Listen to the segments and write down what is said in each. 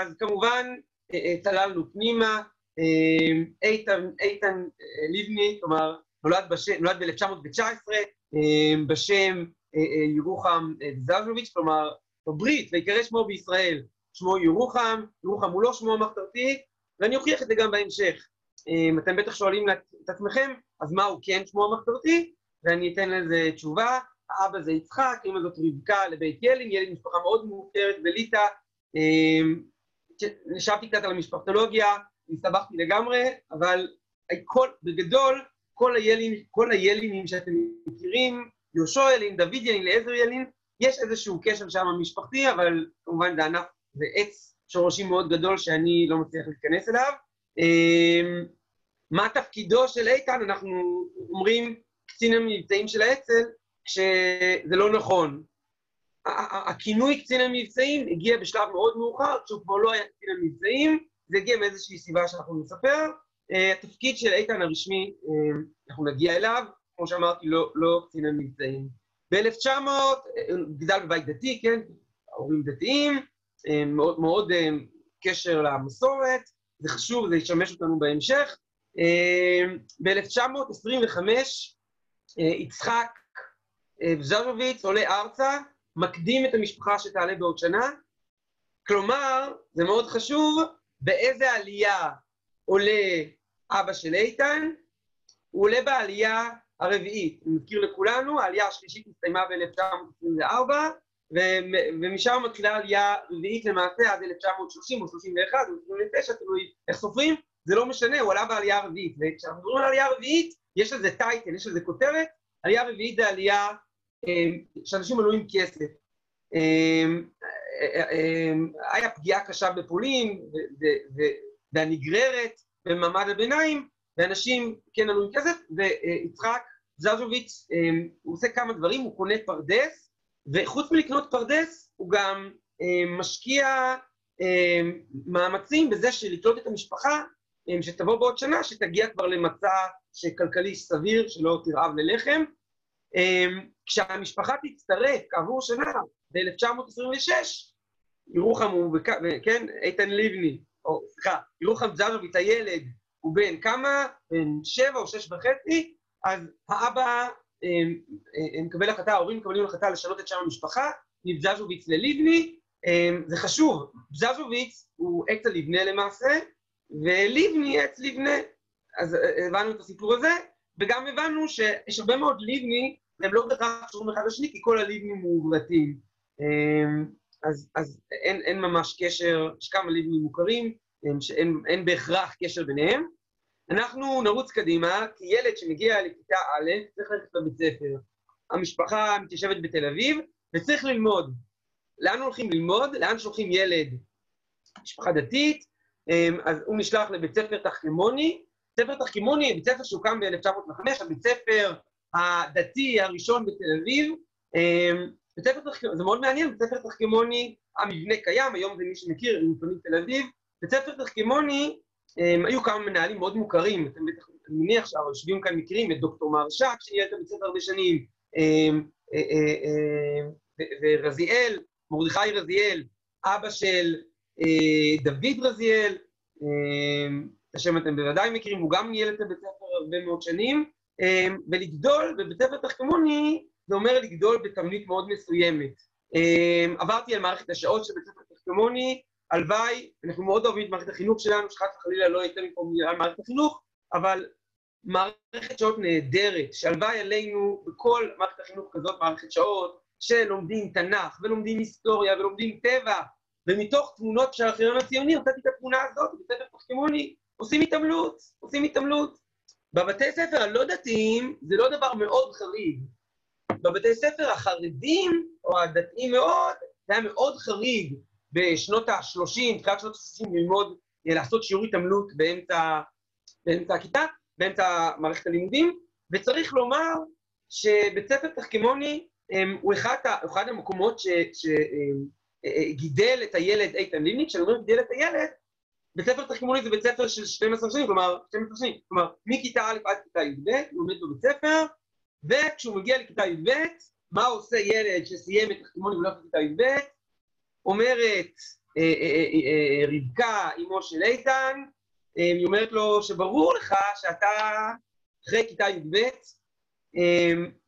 אז כמובן צללנו פנימה, איתן, איתן לבני, כלומר, נולד, נולד ב-1919 בשם ירוחם זזוביץ', כלומר, בברית, ויקרא שמו בישראל, שמו ירוחם, ירוחם הוא לא שמו המחתרתי, ואני אוכיח את זה גם בהמשך. אתם בטח שואלים את עצמכם, אז מה הוא כן שמו המחתרתי? ואני אתן לזה תשובה. האבא זה יצחק, אמא זאת רבקה לבית ילין, ילין משפחה מאוד מוכרת בליטא. נשבתי קצת על המשפחתולוגיה, הסתבכתי לגמרי, אבל כל, בגדול, כל, הילין, כל הילינים שאתם מכירים, יהושע ילין, דוד ילין, לעזר ילין, יש איזשהו קשר שם משפחתי, אבל כמובן זה ענף, זה עץ שורשים מאוד גדול שאני לא מצליח להיכנס אליו. מה תפקידו של איתן? אנחנו אומרים קצין המבצעים של האצ"ל, כשזה לא נכון. הכינוי קצין המבצעים הגיע בשלב מאוד מאוחר, כשהוא כבר לא היה קצין המבצעים, זה הגיע מאיזושהי סיבה שאנחנו נספר. התפקיד של איתן הרשמי, אנחנו נגיע אליו, כמו שאמרתי, לא, לא קצין המבצעים. ב-1900, גדל בבית דתי, כן, ההורים דתיים, מאוד, מאוד קשר למסורת, זה חשוב, זה ישמש אותנו בהמשך. ב-1925 יצחק ז'ז'וביץ עולה ארצה, מקדים את המשפחה שתעלה בעוד שנה. כלומר, זה מאוד חשוב, באיזה עלייה עולה אבא של איתן? הוא עולה בעלייה הרביעית. אני מזכיר לכולנו, העלייה השלישית הסתיימה ב-1924, ומשם מתחילה עלייה רביעית למעשה עד 1930 או 31 או 29, תלוי איך סופרים, זה לא משנה, הוא עלה בעלייה הרביעית. וכשאנחנו מדברים על עלייה רביעית, יש לזה title, יש לזה כותרת, עלייה רביעית זה עלייה שאנשים עלו עם כסף. היה פגיעה קשה בפולין, והנגררת במעמד הביניים, ואנשים כן עלו עם כסף, ויצחק זז'וביץ, הוא עושה כמה דברים, הוא קונה פרדס, וחוץ מלקנות פרדס, הוא גם משקיע מאמצים בזה של לקלוט את המשפחה, שתבוא בעוד שנה, שתגיע כבר למצע שכלכלי סביר, שלא תרעב ללחם. כשהמשפחה תצטרף כעבור שנה, ב-1926, ירוחם הוא, כן, איתן לבני, או סליחה, ירוחם ז'ז'וביץ, הילד, הוא בן כמה? בן שבע או שש וחצי, אז האבא מקבל החלטה, ההורים מקבלים החלטה לשנות את שם המשפחה, מבז'ז'וביץ לליבני, זה חשוב, בז'ז'וביץ הוא עץ הלבנה למעשה, וליבני עץ לבנה, אז הבנו את הסיפור הזה, וגם הבנו שיש הרבה מאוד ליבני, והם לא בהכרח קשורים אחד לשני, כי כל הליבנים מעוברתים. אז, אז אין, אין ממש קשר, יש כמה ליבנים מוכרים, שאין בהכרח קשר ביניהם. אנחנו נרוץ קדימה, כי ילד שמגיע לכיתה א', צריך ללכת לבית ספר. המשפחה מתיישבת בתל אביב, וצריך ללמוד. לאן הולכים ללמוד? לאן שולחים ילד? משפחה דתית, אז הוא נשלח לבית ספר תחכמוני. בית ספר תחכמוני, בית ספר שהוקם ב-1905, הבית ספר הדתי הראשון בתל אביב. תחכמוני, זה מאוד מעניין, בית ספר תחכמוני, המבנה קיים, היום זה מי שמכיר, מפעלים תל אביב. בית ספר תחכמוני, היו כמה מנהלים מאוד מוכרים, אתם בטח, אני מניח שהיושבים כאן מכירים את דוקטור מהרשק, שניהל את הבית ספר הרבה שנים, ורזיאל, מרדכי רזיאל, אבא של דוד רזיאל, את השם אתם בוודאי מכירים, הוא גם ניהל את הבית ספר הרבה מאוד שנים, ולגדול בבית ספר תחכמוני, זה אומר לגדול בתבנית מאוד מסוימת. עברתי על מערכת השעות של בית ספר תחכמוני, הלוואי, אנחנו מאוד אוהבים את מערכת החינוך שלנו, שחס וחלילה לא ייתן מפה על מערכת החינוך, אבל מערכת שעות נהדרת, שהלוואי עלינו בכל מערכת החינוך כזאת, מערכת שעות, שלומדים תנ"ך, ולומדים היסטוריה, ולומדים טבע, ומתוך תמונות של הארכיון הציוני, הוצאתי את התמונה הזאת, בספר תחכמוני, עושים התעמלות, עושים התעמלות. בבתי ספר הלא דתיים זה לא דבר מאוד חריג. בבתי ספר החרדים, או הדתיים מאוד, זה היה מאוד חריג. בשנות ה-30, תחילת שנות ה-30, ללמוד, לעשות שיעור התעמלות באמצע, באמצע הכיתה, באמצע מערכת הלימודים, וצריך לומר שבית ספר תחכמוני הוא אחד, אחד המקומות שגידל את הילד איתן ליבני, כשאני אומר גידל את הילד, בית ספר תחכמוני זה בית ספר של 12 שנים, כלומר, 12 שנים, כלומר, מכיתה א' עד כיתה י"ב, הוא לומד בבית ספר, וכשהוא מגיע לכיתה י"ב, מה עושה ילד שסיים את תחכמוני ולא לכיתה י"ב? אומרת רבקה, אמו של איתן, היא אומרת לו שברור לך שאתה אחרי כיתה י"ב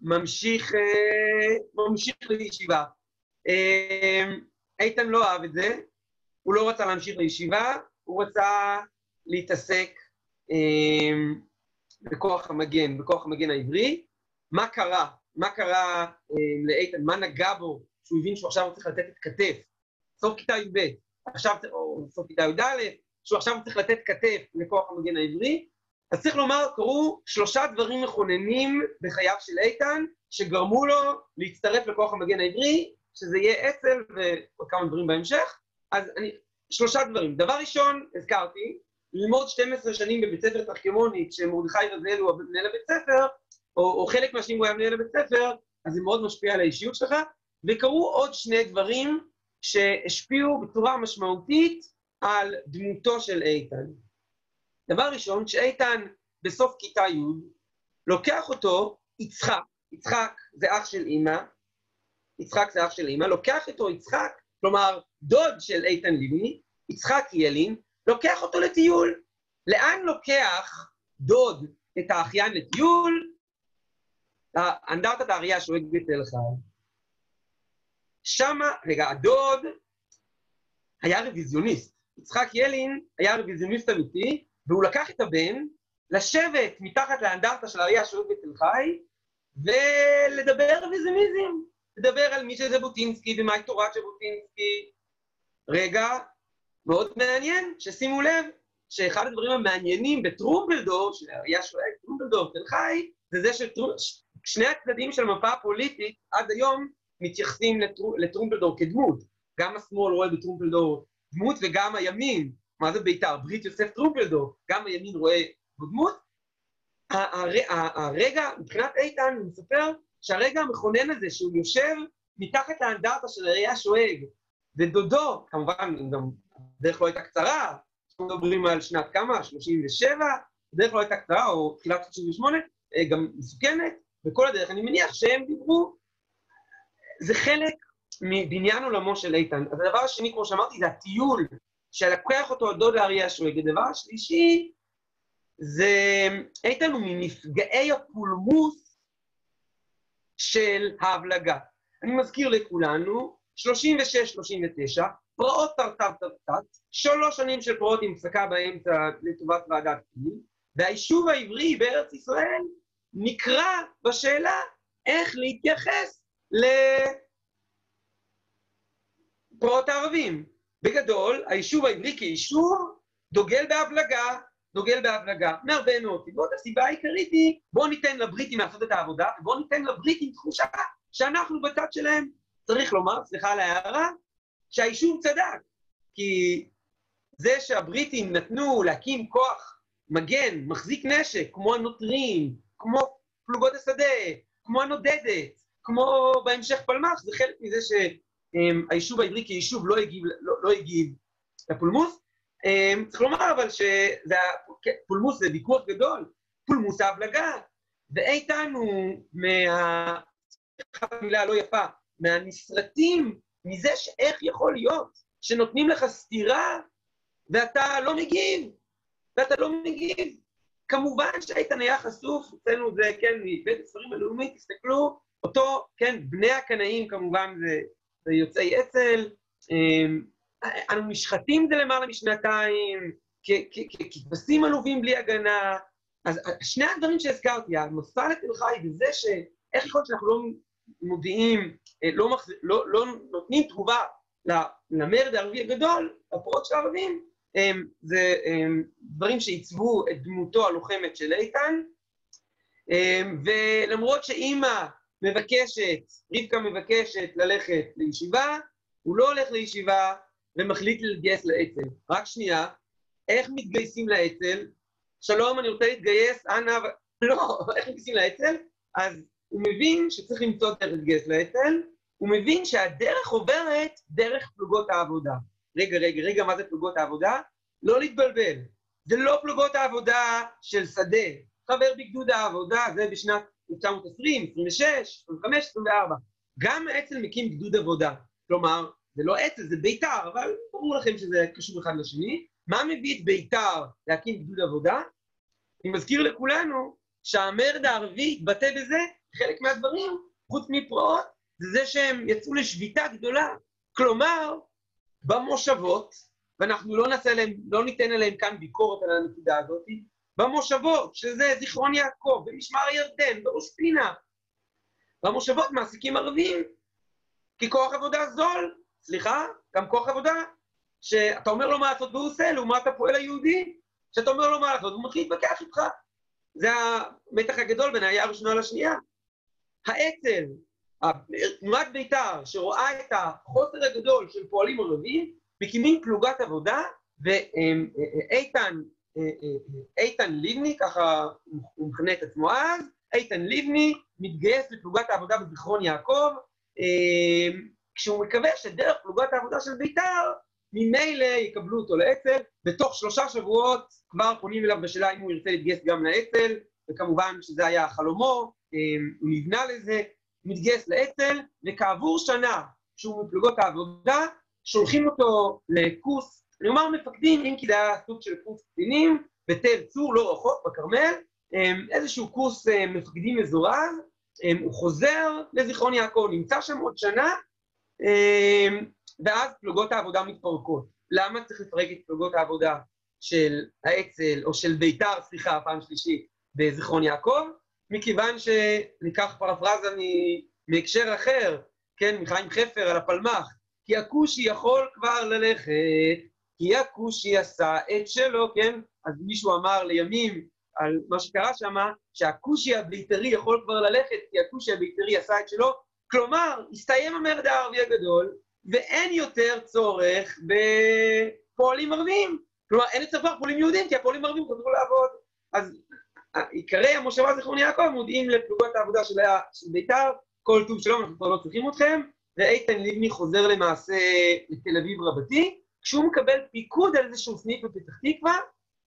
ממשיך, ממשיך לישיבה. איתן לא אהב את זה, הוא לא רצה להמשיך לישיבה, הוא רצה להתעסק בכוח המגן, בכוח המגן העברי. מה קרה? מה קרה אה, לאיתן? מה נגע בו שהוא הבין שהוא עכשיו צריך לתת את כתף? סוף כיתה י"ב, עכשיו, או סוף כיתה י"א, שהוא עכשיו צריך לתת כתף לכוח המגן העברי. אז צריך לומר, קרו שלושה דברים מכוננים בחייו של איתן, שגרמו לו להצטרף לכוח המגן העברי, שזה יהיה אצ"ל ועוד כמה דברים בהמשך. אז אני, שלושה דברים. דבר ראשון, הזכרתי, ללמוד 12 שנים בבית ספר תחכמוני, כשמרדכי רזאל הוא מנהל הבית ספר, או, או חלק מהשנים הוא היה מנהל הבית ספר, אז זה מאוד משפיע על האישיות שלך. וקרו עוד שני דברים שהשפיעו בצורה משמעותית על דמותו של איתן. דבר ראשון, כשאיתן בסוף כיתה י', לוקח אותו יצחק, יצחק זה אח של אימא, יצחק זה אח של אימא, לוקח אותו יצחק, כלומר דוד של איתן לבני, יצחק ילין, לוקח אותו לטיול. לאן לוקח דוד את האחיין לטיול? אנדרטת האריה שואג בתל חי. שמה, רגע, הדוד היה רוויזיוניסט. יצחק ילין היה רוויזיוניסט אמיתי, והוא לקח את הבן לשבת מתחת לאנדרטה של האריה שואג בתל חי, ולדבר רוויזיוניזם. לדבר על מי שז'בוטינסקי ומהי תורת ז'בוטינסקי. רגע, מאוד מעניין, ששימו לב שאחד הדברים המעניינים בטרומפלדור, שהיה שואל טרומפלדור, תל חי, זה זה ששני הצדדים של המפה הפוליטית עד היום מתייחסים לטר... לטרומפלדור כדמות. גם השמאל רואה בטרומפלדור דמות וגם הימין, מה זה בית"ר? ברית יוסף טרומפלדור, גם הימין רואה דמות. הרגע, מבחינת איתן, הוא מספר שהרגע המכונן הזה, שהוא יושב מתחת לאנדרטה של הראייה שואג, ודודו, כמובן, גם הדרך לא הייתה קצרה, אנחנו מדברים על שנת כמה? 37, הדרך לא הייתה קצרה, או תחילת 38, אה, גם מסוכנת, וכל הדרך, אני מניח שהם דיברו, זה חלק מבניין עולמו של איתן. אז הדבר השני, כמו שאמרתי, זה הטיול, שלקח אותו הדוד לאריה השואג. הדבר השלישי, זה איתן הוא מנפגעי הפולמוס של ההבלגה. אני מזכיר לכולנו, 36-39, פרעות תרתר תרתת, שלוש שנים של פרעות עם הפסקה באמצע לטובת ועדת פנים, והיישוב העברי בארץ ישראל נקרא בשאלה איך להתייחס לפרעות הערבים. בגדול, היישוב העברי כיישוב דוגל בהבלגה, דוגל בהבלגה, מהרבה מאוד סיבות. הסיבה העיקרית היא, בואו ניתן לבריטים לעשות את העבודה, ובואו ניתן לבריטים תחושה שאנחנו בצד שלהם. צריך לומר, סליחה על ההערה, שהיישוב צדק, כי זה שהבריטים נתנו להקים כוח מגן, מחזיק נשק, כמו הנוטרים, כמו פלוגות השדה, כמו הנודדת, כמו בהמשך פלמ"ח, זה חלק מזה שהיישוב העברי כיישוב לא הגיב, לא, לא הגיב לפולמוס. צריך לומר אבל שפולמוס זה ויכוח גדול, פולמוס ההבלגה, ואיתן הוא מה... המילה הלא יפה, מהנסרטים מזה שאיך יכול להיות שנותנים לך סטירה ואתה לא מגיב, ואתה לא מגיב. כמובן שאיתן היה חשוף, אצלנו זה, כן, מבית הספרים הלאומי, תסתכלו, אותו, כן, בני הקנאים כמובן זה, זה יוצאי אצ"ל, אמ, אנו נשחטים זה למעלה משנתיים, ככבשים עלובים בלי הגנה. אז שני הדברים שהזכרתי, המסע לתל חי וזה שאיך יכול להיות שאנחנו לא מודיעים, לא, מחז... לא, לא נותנים תגובה למרד הערבי הגדול, לפרוץ של הערבים, זה דברים שעיצבו את דמותו הלוחמת של איתן, ולמרות שאימא מבקשת, רבקה מבקשת ללכת לישיבה, הוא לא הולך לישיבה ומחליט להתגייס לאצ"ל. רק שנייה, איך מתגייסים לאצ"ל? שלום, אני רוצה להתגייס, אנא... לא, איך מתגייסים לאצ"ל? אז הוא מבין שצריך למצוא דרך לאצ"ל, הוא מבין שהדרך עוברת דרך פלוגות העבודה. רגע, רגע, רגע, מה זה פלוגות העבודה? לא להתבלבל. זה לא פלוגות העבודה של שדה. חבר בגדוד העבודה, זה בשנת 1920, 26, 25, 24. גם האצ"ל מקים גדוד עבודה. כלומר, זה לא אצ"ל, זה בית"ר, אבל ברור לכם שזה קשור אחד לשני. מה מביא את בית"ר להקים גדוד עבודה? אני מזכיר לכולנו שהמרד הערבי התבטא בזה, חלק מהדברים, חוץ מפרעות, זה זה שהם יצאו לשביתה גדולה. כלומר, במושבות, ואנחנו לא, להם, לא ניתן עליהם כאן ביקורת על הנקודה הזאת, במושבות, שזה זיכרון יעקב, במשמר הירדן, בראש פינה, במושבות מעסיקים ערבים ככוח עבודה זול, סליחה, גם כוח עבודה, שאתה אומר לו מה לעשות והוא עושה, לעומת הפועל היהודי, שאתה אומר לו מה לעשות, הוא מתחיל להתווכח איתך. זה המתח הגדול בין העיה הראשונה לשנייה. האצ"ל, תנועת בית"ר, שרואה את החוסר הגדול של פועלים ערבים, מקימים פלוגת עבודה, ואיתן איתן לבני, ככה הוא מכנה את עצמו אז, איתן לבני מתגייס לפלוגת העבודה בזיכרון יעקב, כשהוא מקווה שדרך פלוגת העבודה של בית"ר, ממילא יקבלו אותו לאצ"ל, בתוך שלושה שבועות כבר פונים אליו בשאלה אם הוא ירצה להתגייס גם לאצ"ל, וכמובן שזה היה חלומו, הוא נבנה לזה, מתגייס לאצ"ל, וכעבור שנה, שהוא מפלוגות העבודה, שולחים אותו לקורס, אני אומר מפקדים, אם כי זה היה סוג של קורס קצינים, בתל צור, לא רחוק, בכרמל, איזשהו קורס מפקדים מזורז, הוא חוזר לזיכרון יעקב, נמצא שם עוד שנה, ואז פלוגות העבודה מתפרקות. למה צריך לפרק את פלוגות העבודה של האצ"ל, או של בית"ר, סליחה, פעם שלישית, בזיכרון יעקב? מכיוון שניקח פרפרזה מהקשר אחר, כן, מחיים חפר על הפלמ"ח, כי הכושי יכול כבר ללכת, כי הכושי עשה את שלו, כן? אז מישהו אמר לימים על מה שקרה שם, שהכושי הבית"רי יכול כבר ללכת, כי הכושי הבית"רי עשה את שלו, כלומר, הסתיים המרד הערבי הגדול, ואין יותר צורך בפועלים ערבים. כלומר, אין צורך בפועלים יהודים, כי הפועלים ערבים חזרו לעבוד. אז עיקרי המושבה זיכרון יעקב מודיעים לפלוגות העבודה של בית"ר, כל טוב שלום, אנחנו כבר לא צריכים אתכם, ואיתן לבני חוזר למעשה לתל אביב רבתי, כשהוא מקבל פיקוד על איזשהו סניף בפתח תקווה,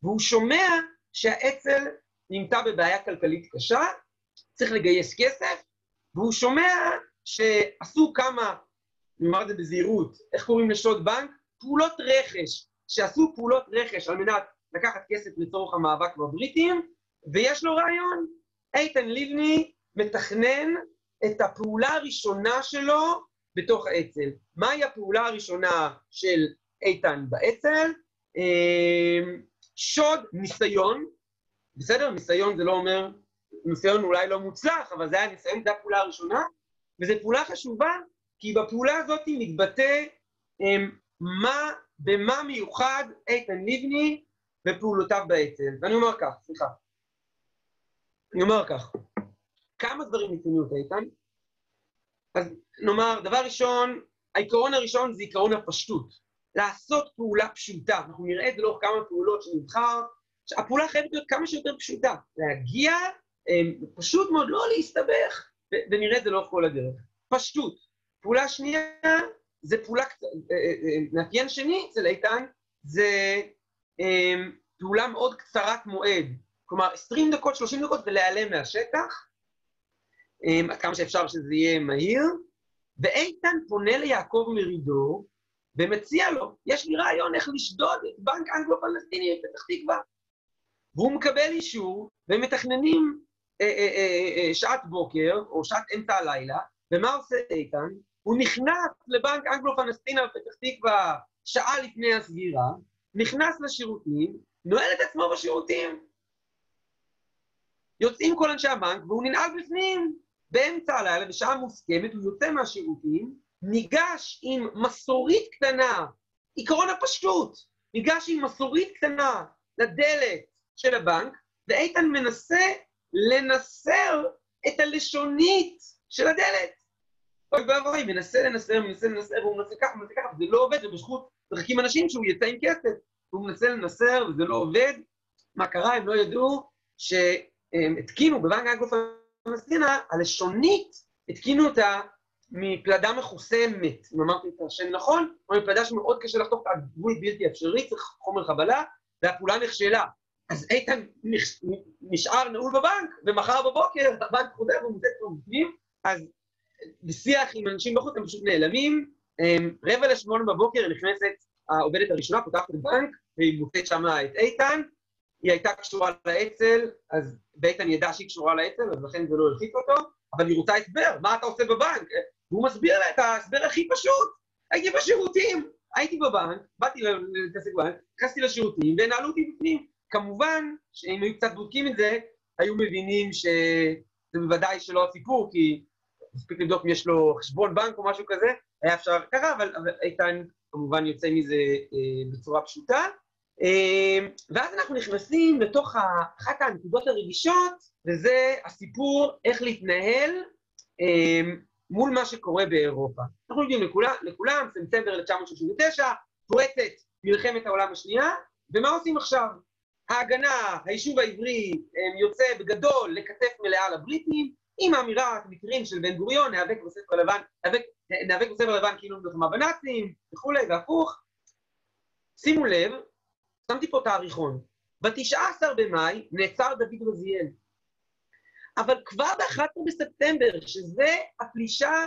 והוא שומע שהאצ"ל נמצא בבעיה כלכלית קשה, צריך לגייס כסף, והוא שומע שעשו כמה, נאמר את זה בזהירות, איך קוראים לשוד בנק? פעולות רכש, שעשו פעולות רכש על מנת לקחת כסף לצורך המאבק בבריטים, ויש לו רעיון. איתן לבני מתכנן את הפעולה הראשונה שלו בתוך האצ"ל. מהי הפעולה הראשונה של איתן באצ"ל? שוד ניסיון, בסדר? ניסיון זה לא אומר, ניסיון אולי לא מוצלח, אבל זה היה ניסיון, זו הפעולה הראשונה, וזו פעולה חשובה, כי בפעולה הזאת מתבטא מה, במה מיוחד איתן לבני ופעולותיו באצ"ל. ואני אומר כך, סליחה. אני אומר כך, כמה דברים ניתנו את איתן? אז נאמר, דבר ראשון, העיקרון הראשון זה עיקרון הפשטות. לעשות פעולה פשוטה. אנחנו נראה את זה לאורך כמה פעולות שנבחר. הפעולה חייבת להיות כמה שיותר פשוטה. להגיע, פשוט מאוד, לא להסתבך, ונראה את זה לאורך כל הדרך. פשטות. פעולה שנייה, זה פעולה, מאפיין שני אצל איתן, זה פעולה מאוד קצרת מועד. כלומר, 20 דקות, 30 דקות, ולהיעלם מהשטח, עד כמה שאפשר שזה יהיה מהיר, ואיתן פונה ליעקב מרידור, ומציע לו, יש לי רעיון איך לשדוד את בנק אנגלו-פלסטיני בפתח תקווה. והוא מקבל אישור, והם מתכננים אה, אה, אה, שעת בוקר, או שעת אמצע הלילה, ומה עושה איתן? הוא נכנס לבנק אנגלו-פלסטינה בפתח תקווה שעה לפני הסגירה, נכנס לשירותים, נועל את עצמו בשירותים. יוצאים כל אנשי הבנק, והוא ננעל בפנים. באמצע הלילה, בשעה מוסכמת, הוא יוצא מהשירותים, ניגש עם מסורית קטנה, עיקרון הפשטות, ניגש עם מסורית קטנה לדלת של הבנק, ואיתן מנסה לנסר את הלשונית של הדלת. אוי ואבוי, מנסה לנסר, מנסה לנסר, והוא מנסה ככה, מנסה ככה, וזה לא עובד, ובזכות מחכים אנשים שהוא יצא עם כסף. הוא מנסה לנסר, וזה לא עובד. מה קרה? הם לא ידעו שהם התקינו בבנק אגרוף פלסטינה, הלשונית, התקינו אותה מפלדה מחוסמת, אם אמרתי את השם נכון, או מפלדה שמאוד קשה לחתוך את הגבול בלתי אפשרי, צריך חומר חבלה, והפעולה נכשלה. אז איתן נשאר נעול בבנק, ומחר בבוקר הבנק חוזר ומוצא כבר בפנים, אז בשיח עם אנשים בחוץ הם פשוט נעלמים, רבע לשמונה בבוקר נכנסת העובדת הראשונה, פותחת את הבנק, והיא מוצאת שם את איתן. היא הייתה קשורה לאצ"ל, אז ואיתן ידע שהיא קשורה לאצ"ל, אז לכן זה לא הרחיק אותו, אבל היא רוצה הסבר, מה אתה עושה בבנק? והוא מסביר לה את ההסבר הכי פשוט. הייתי בשירותים, הייתי בבנק, באתי להתעסק בבנק, נכנסתי לשירותים ונעלו אותי בפנים. כמובן שאם היו קצת בודקים את זה, היו מבינים שזה בוודאי שלא הסיפור, כי מספיק לבדוק אם יש לו חשבון בנק או משהו כזה, היה אפשר ככה, אבל איתן כמובן יוצא מזה אה, בצורה פשוטה. אה, ואז אנחנו נכנסים לתוך אחת הנקודות הרגישות, וזה הסיפור איך להתנהל אה, מול מה שקורה באירופה. אנחנו יודעים לכולם, לכולם ספטמבר 1939, פורצת מלחמת העולם השנייה, ומה עושים עכשיו? ההגנה, היישוב העברי יוצא בגדול לכתף מלאה לבריטים, עם האמירה, אתם מכירים, של בן גוריון, ניאבק בספר לבן, ניאבק בספר לבן כאילו מלחמה בנאצים, וכולי, והפוך. שימו לב, שמתי פה תאריכון. ב-19 במאי נעצר דוד רזיאל. אבל כבר ב-11 בספטמבר, שזה הפלישה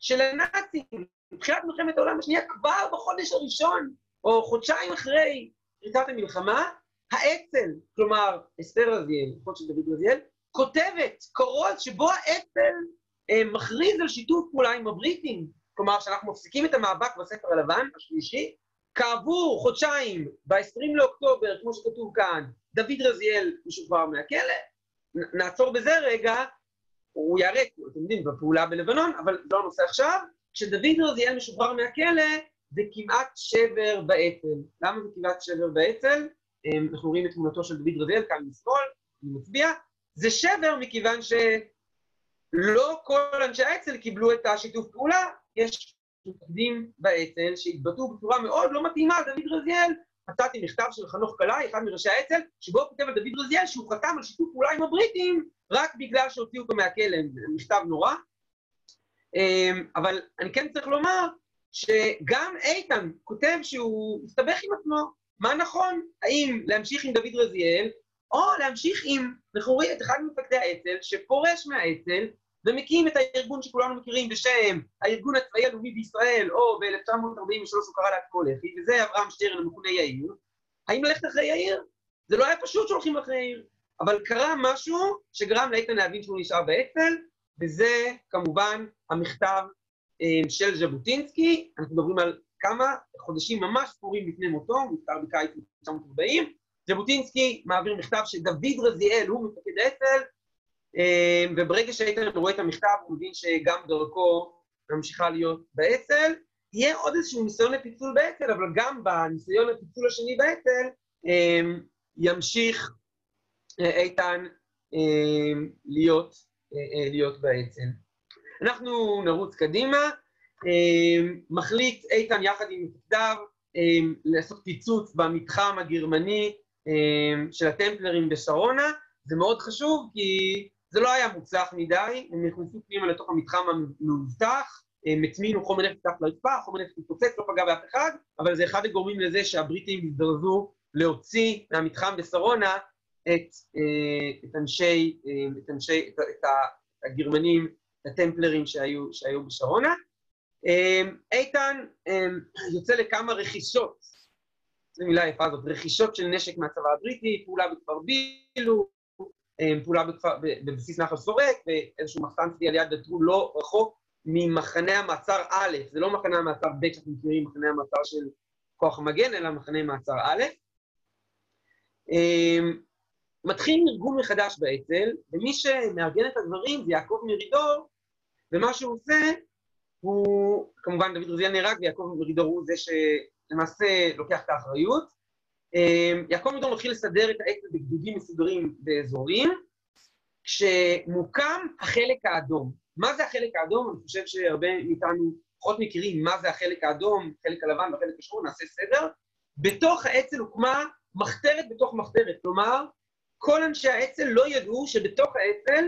של הנאצים, מבחינת מלחמת העולם השנייה, כבר בחודש הראשון, או חודשיים אחרי פריצת המלחמה, האצ"ל, כלומר, אסתר רזיאל, אחות של דוד רזיאל, כותבת קורות שבו האצ"ל אה, מכריז על שיתוף פעולה עם הבריטים. כלומר, שאנחנו מפסיקים את המאבק בספר הלבן, השלישי, כעבור חודשיים, ב-20 לאוקטובר, כמו שכתוב כאן, דוד רזיאל משוחרר מהכלא. נעצור בזה רגע, הוא ייהרג, אתם יודעים, בפעולה בלבנון, אבל זה לא הנושא עכשיו. כשדוד רזיאל משוחרר מהכלא, זה כמעט שבר באצ"ל. למה זה כמעט שבר באצ"ל? אה, אנחנו רואים את תמונתו של דוד רזיאל כאן משמאל, אני מצביע. זה שבר מכיוון שלא כל אנשי האצ"ל קיבלו את השיתוף פעולה, יש מפקדים באצ"ל שהתבטאו בצורה מאוד לא מתאימה על דוד רזיאל. מצאתי מכתב של חנוך קלעי, אחד מראשי האצ"ל, שבו כותב על דוד רזיאל שהוא חתם על שיתוף פעולה עם הבריטים רק בגלל שהוציאו אותו מהכלא, מכתב נורא. אמ, אבל אני כן צריך לומר שגם איתן כותב שהוא הסתבך עם עצמו. מה נכון? האם להמשיך עם דוד רזיאל, או להמשיך עם, רואים את אחד ממפקדי האצ"ל שפורש מהאצ"ל ומקים את הארגון שכולנו מכירים בשם הארגון הצבאי הלאומי בישראל, או ב-1943 הוא קרא לעצמו לח"י, וזה אברהם שטרן המכונה יאיר. האם ללכת אחרי יאיר? זה לא היה פשוט שהולכים אחרי יאיר, אבל קרה משהו שגרם לאיתן להבין שהוא נשאר באצ"ל, וזה כמובן המכתב אה, של ז'בוטינסקי, אנחנו מדברים על כמה חודשים ממש ספורים לפני מותו, הוא נפטר בקיץ 1940, ז'בוטינסקי מעביר מכתב שדוד רזיאל הוא מפקד האצ"ל, וברגע שאיתן רואה את המכתב הוא מבין שגם דרכו ממשיכה להיות באצ"ל. יהיה עוד איזשהו ניסיון לפיצול באצ"ל, אבל גם בניסיון לפיצול השני באצ"ל אה, ימשיך אה, איתן להיות, להיות באצ"ל. אנחנו נרוץ קדימה. מחליט איתן יחד עם מפקדיו לעשות פיצוץ במתחם הגרמני של הטמפלרים בשרונה. זה מאוד חשוב כי זה לא היה מוצלח מדי, הם נכנסו פנימה לתוך המתחם המאובטח, הם הטמינו חומר נפץ תחת לרצפה, חומר נפץ מתפוצץ, לא פגע באף אחד, אבל זה אחד הגורמים לזה שהבריטים הזדרזו להוציא מהמתחם בשרונה את, אה, את אנשי, אה, את אנשי, את, את הגרמנים, את הטמפלרים שהיו, שהיו בשרונה. אה, איתן יוצא לכמה רכישות, זו מילה יפה הזאת, רכישות של נשק מהצבא הבריטי, פעולה בכפר בילו, פעולה בכפר, בבסיס נחל סורק, ואיזשהו מחסן צבי על יד בטרול לא רחוק ממחנה המעצר א', זה לא מחנה המעצר ב' שאנחנו מכירים, מחנה המעצר של כוח המגן, אלא מחנה מעצר א'. אמ, מתחיל ארגון מחדש באצ"ל, ומי שמארגן את הדברים זה יעקב מרידור, ומה שהוא עושה, הוא, כמובן דוד רזיאל נהרג, ויעקב מרידור הוא זה שלמעשה לוקח את האחריות. אמ, יעקב מדור מתחיל לסדר את האצ"ל בגדודים מסודרים באזורים, כשמוקם החלק האדום. מה זה החלק האדום? אני חושב שהרבה מאיתנו פחות מכירים מה זה החלק האדום, החלק הלבן והחלק השחור, נעשה סדר. בתוך האצ"ל הוקמה מחתרת בתוך מחתרת, כלומר, כל אנשי האצ"ל לא ידעו שבתוך האצ"ל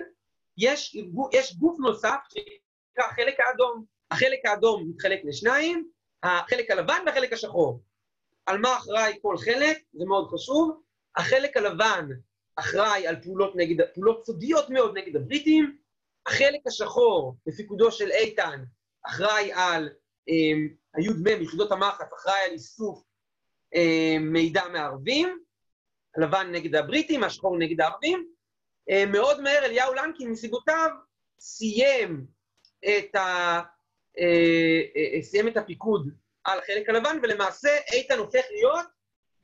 יש, יש גוף נוסף שנקרא החלק האדום. החלק האדום מתחלק לשניים, החלק הלבן והחלק השחור. על מה אחראי כל חלק, זה מאוד חשוב. החלק הלבן אחראי על פעולות נגד, פעולות סודיות מאוד נגד הבריטים. החלק השחור, בפיקודו של איתן, אחראי על הי"מ, יחידות המחץ, אחראי על איסוף מידע מערבים, הלבן נגד הבריטים, השחור נגד הערבים. מאוד מהר אליהו לנקין מסיבותיו סיים את, ה, סיים את הפיקוד על החלק הלבן, ולמעשה איתן הופך להיות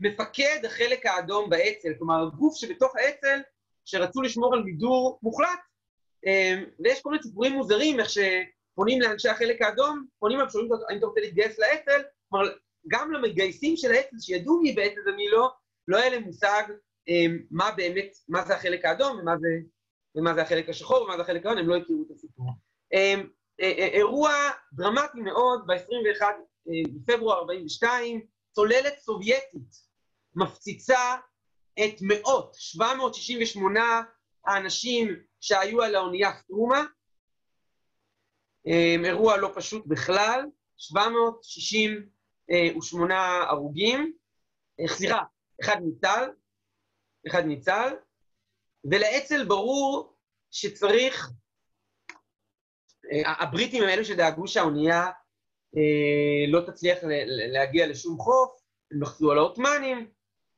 מפקד החלק האדום באצ"ל, כלומר, גוף שבתוך האצ"ל שרצו לשמור על מידור מוחלט. אמ, ויש כל מיני סיפורים מוזרים, איך שפונים לאנשי החלק האדום, פונים להם שואלים האם אתה רוצה להתגייס לאצ"ל, כלומר, גם למתגייסים של האצ"ל, שידעו מי באצ"ל ומי לא, לא היה להם מושג אמ, מה באמת, מה זה החלק האדום ומה זה, ומה זה החלק השחור ומה זה החלק האדום, הם לא הכירו את הסיפור. אמ, אירוע דרמטי מאוד, ב-21 בפברואר 42, צוללת סובייטית מפציצה את מאות, 768 האנשים שהיו על האונייה סטרומה. אמ, אירוע לא פשוט בכלל, 768 הרוגים, אה, סליחה, אחד ניצל, אחד ניצל, ולאצ"ל ברור שצריך, אה, הבריטים הם אלו שדאגו שהאונייה לא תצליח להגיע לשום חוף, הם לחצו על העות'מאנים,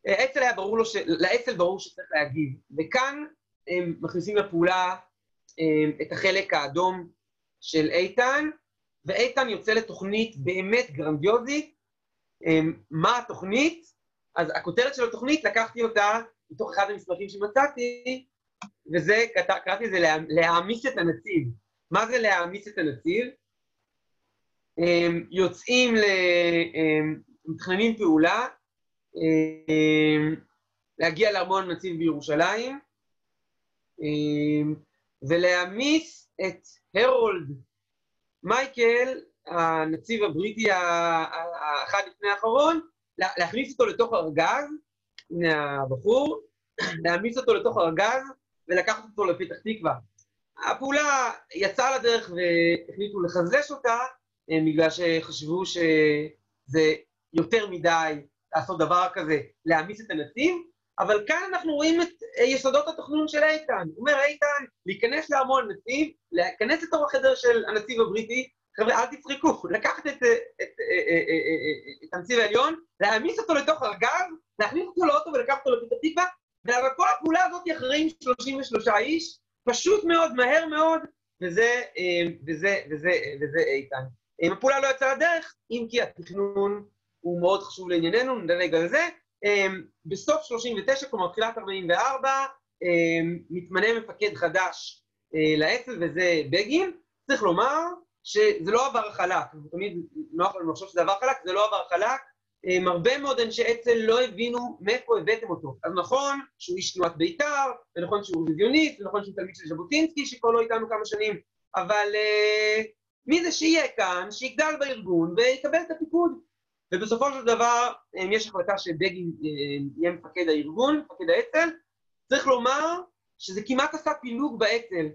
אצ"ל היה ברור לו, ש... לאצ"ל ברור שצריך להגיב, וכאן הם מכניסים לפעולה את החלק האדום של איתן, ואיתן יוצא לתוכנית באמת גרנדיוזית. מה התוכנית? אז הכותרת של התוכנית, לקחתי אותה מתוך אחד המסמכים שמצאתי, וזה, קראתי לזה להעמיס את הנציב. מה זה להעמיס את הנציב? יוצאים. מתכננים פעולה, להגיע לארמון הנציב בירושלים, ולהעמיס את הרולד מייקל, הנציב הבריטי האחד לפני האחרון, להכניס אותו לתוך ארגז, הנה הבחור, להעמיס אותו לתוך ארגז ולקחת אותו לפתח תקווה. הפעולה יצאה לדרך והחליטו לחזש אותה, בגלל שחשבו שזה יותר מדי לעשות דבר כזה, להעמיס את הנציב, אבל כאן אנחנו רואים את אה, יסודות התכנון של איתן. אומר, איתן, להיכנס לארמון הנציב, להיכנס לתוך החדר של הנציב הבריטי, חבר'ה, אל תצחקו, לקחת את, אה, את, את, אה, את הנציב העליון, להעמיס אותו לתוך ארגז, להכניס אותו לאוטו ולקחת אותו לפתח תקווה, אבל כל הפעולה הזאת היא אחרים 33 איש, פשוט מאוד, מהר מאוד, וזה, וזה, וזה, וזה איתן. הפעולה לא יצאה לדרך, אם כי התכנון הוא מאוד חשוב לענייננו, נדלג על זה. אמ, בסוף 39, כלומר תחילת 44, אמ, מתמנה מפקד חדש אה, לאצ"ל, וזה בגין. צריך לומר שזה לא עבר חלק, תמיד נוח לנו לחשוב שזה עבר חלק, זה לא עבר חלק. אמ, הרבה מאוד אנשי אצ"ל לא הבינו מאיפה הבאתם אותו. אז נכון שהוא איש תנועת בית"ר, ונכון שהוא ויזיוניסט, ונכון שהוא תלמיד של ז'בוטינסקי, שכבר לא איתנו כמה שנים, אבל uh, מי זה שיהיה כאן, שיגדל בארגון ויקבל את הפיקוד. ובסופו של דבר, יש החלטה שבגין אה, יהיה מפקד הארגון, מפקד האצ"ל, צריך לומר שזה כמעט עשה פילוג באצ"ל.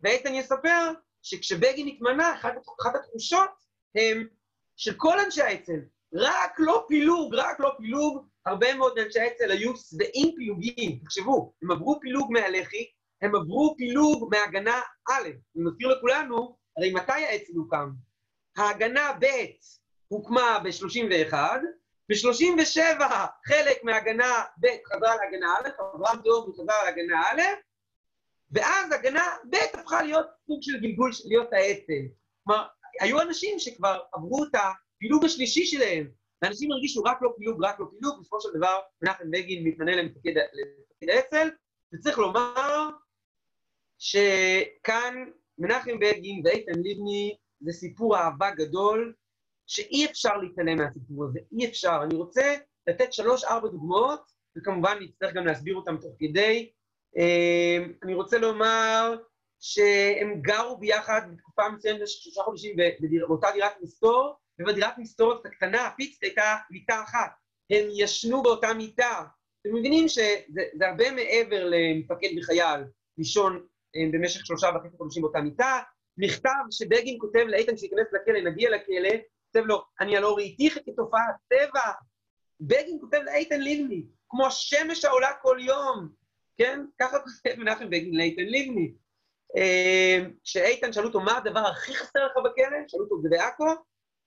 ואיתן יספר שכשבגין התמנה, אחת, אחת התחושות הם של כל אנשי האצ"ל, רק לא פילוג, רק לא פילוג, הרבה מאוד אנשי האצ"ל היו שבעים פילוגים. תחשבו, הם עברו פילוג מהלח"י, הם עברו פילוג מהגנה א', אני מזכיר לכולנו, הרי מתי האצ"ל הוקם? ההגנה ב' הוקמה ב-31, ב-37 חלק מהגנה ב' חזרה להגנה א', אברהם דור וחזרה להגנה א', ואז הגנה ב' הפכה להיות סוג של גלגול, להיות האצ"ל. כלומר, היו אנשים שכבר עברו את הפילוג השלישי שלהם, ואנשים הרגישו רק לא פילוג, רק לא פילוג, בסופו של דבר מנחם בגין מתמנה למפקד האצ"ל, וצריך לומר שכאן מנחם בגין ואיתן לבני זה סיפור אהבה גדול, שאי אפשר להתעלם מהסיפור הזה, אי אפשר. אני רוצה לתת שלוש-ארבע דוגמאות, וכמובן נצטרך גם להסביר אותן תוך כדי. אמ, אני רוצה לומר שהם גרו ביחד בתקופה מסוימת במשך שלושה חודשים באותה דירת מסתור, ובדירת מסתורת הקטנה, הפיצית הייתה מיטה אחת. הם ישנו באותה מיטה. אתם מבינים שזה הרבה מעבר למפקד וחייל לישון במשך שלושה וחצי חודשים באותה מיטה. מכתב שבגין כותב לאיתן שייכנס לכלא, נגיע לכלא, כותב לו, אני הלא ראיתיך כתופעת טבע. בגין כותב לאיתן לבני, כמו השמש העולה כל יום, כן? ככה כותב מנחם בגין לאיתן לבני. אה, שאיתן, שאלו אותו, מה הדבר הכי חסר לך בכלא? שאלו אותו, זה בעכו?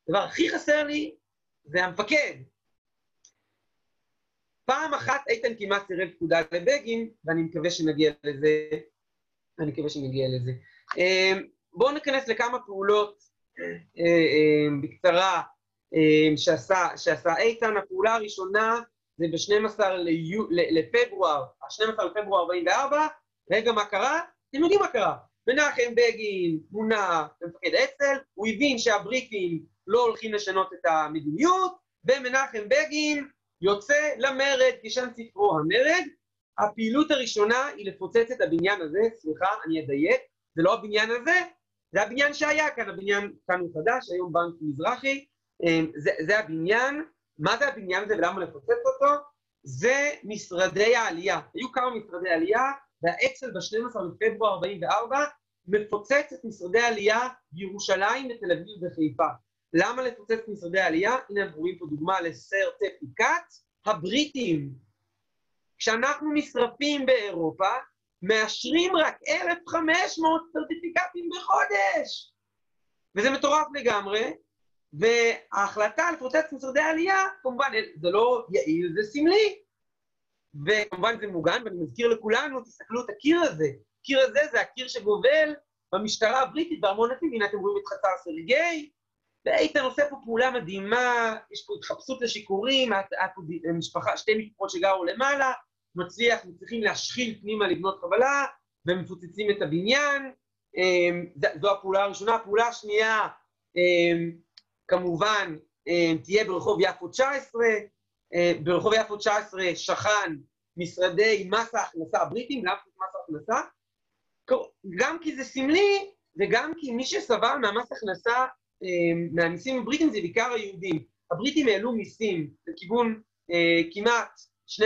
הדבר הכי חסר לי זה המפקד. פעם אחת איתן כמעט סירב פקודה לבגין, ואני מקווה שנגיע לזה. אני מקווה שנגיע לזה. אמ, בואו ניכנס לכמה פעולות אה, אה, בקצרה אה, שעשה, שעשה איתן. הפעולה הראשונה זה ב-12 לפברואר, ה-12 לפברואר 44, רגע מה קרה? אתם יודעים מה קרה. מנחם בגין מונה למפקד אצ"ל, הוא הבין שהבריטים לא הולכים לשנות את המדיניות, ומנחם בגין יוצא למרד, כשם ספרו המרד. הפעילות הראשונה היא לפוצץ את הבניין הזה, סליחה, אני אדייק, זה לא הבניין הזה, זה הבניין שהיה כאן, הבניין כאן הוא חדש, היום בנק מזרחי, אמ, זה, זה הבניין. מה זה הבניין הזה ולמה לפוצץ אותו? זה משרדי העלייה. היו כמה משרדי עלייה, והאצ"ל ב-12 בפברואר 44 מפוצץ את משרדי העלייה בירושלים, בתל אביב וחיפה. למה לפוצץ משרדי העלייה? הנה אנחנו רואים פה דוגמה לסר. הבריטים, כשאנחנו נשרפים באירופה, מאשרים רק 1,500 סרטיפיקטים בחודש. וזה מטורף לגמרי, וההחלטה לפוצץ משרדי העלייה, כמובן, זה לא יעיל, זה סמלי. וכמובן זה מוגן, ואני מזכיר לכולנו, תסתכלו את הקיר הזה. הקיר הזה זה הקיר שגובל במשטרה הבריטית בארמון נתיב, הנה אתם רואים את חצר סרגי, ואיתן עושה פה פעולה מדהימה, יש פה התחפשות לשיכורים, משפחה, שתי משפחות שגרו למעלה, מצליח, מצליחים להשחיל פנימה לבנות חבלה, ומפוצצים את הבניין. אמ, זו הפעולה הראשונה. הפעולה השנייה, אמ, כמובן, אמ, תהיה ברחוב יפו 19. ברחוב יפו 19 שכן משרדי מס ההכנסה הבריטים, למה מס ההכנסה? גם כי זה סמלי, וגם כי מי שסבל מהמס הכנסה, מהמיסים הבריטים זה בעיקר היהודים. הבריטים העלו מיסים לכיוון כמעט 12%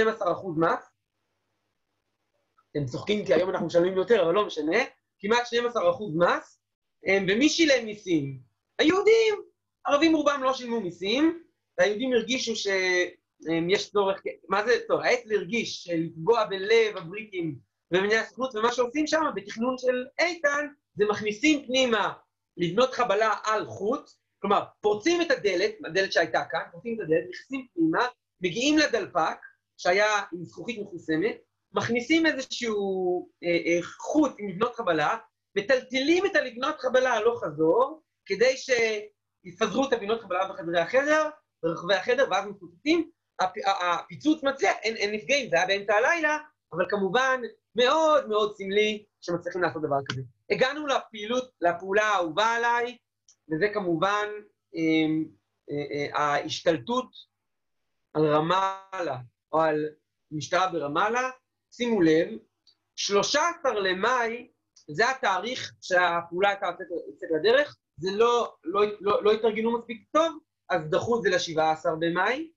מס, הם צוחקים כי היום אנחנו משלמים יותר, אבל לא משנה, כמעט 12% מס, ומי שילם מיסים? היהודים. ערבים רובם לא שילמו מיסים, והיהודים הרגישו שיש צורך, מה זה צורך? האצ"ל הרגיש שלפגוע בלב הבריטים ובבני הסוכנות, ומה שעושים שם בתכנון של איתן, זה מכניסים פנימה לבנות חבלה על חוט, כלומר, פורצים את הדלת, הדלת שהייתה כאן, פורצים את הדלת, נכנסים פנימה, מגיעים לדלפק, שהיה עם זכוכית מחוסמת, מכניסים איזשהו אה, אה, חוט עם לבנות חבלה, מטלטלים את הלבנות חבלה הלוך חזור, כדי שיפזרו את הבנות חבלה בחדרי החדר, ברחבי החדר, ואז מפוצצים. הפ, הפיצוץ מצליח, אין, אין נפגעים, זה היה באמצע הלילה, אבל כמובן מאוד מאוד סמלי שמצליחים לעשות דבר כזה. הגענו לפעילות, לפעולה האהובה עליי, וזה כמובן אה, אה, אה, ההשתלטות על רמאללה, או על משטרה ברמאללה, שימו לב, 13 למאי, זה התאריך שהפעולה הייתה יוצאת לדרך, זה לא, לא, לא, לא התארגנו מספיק טוב, אז דחו את זה ל-17 במאי.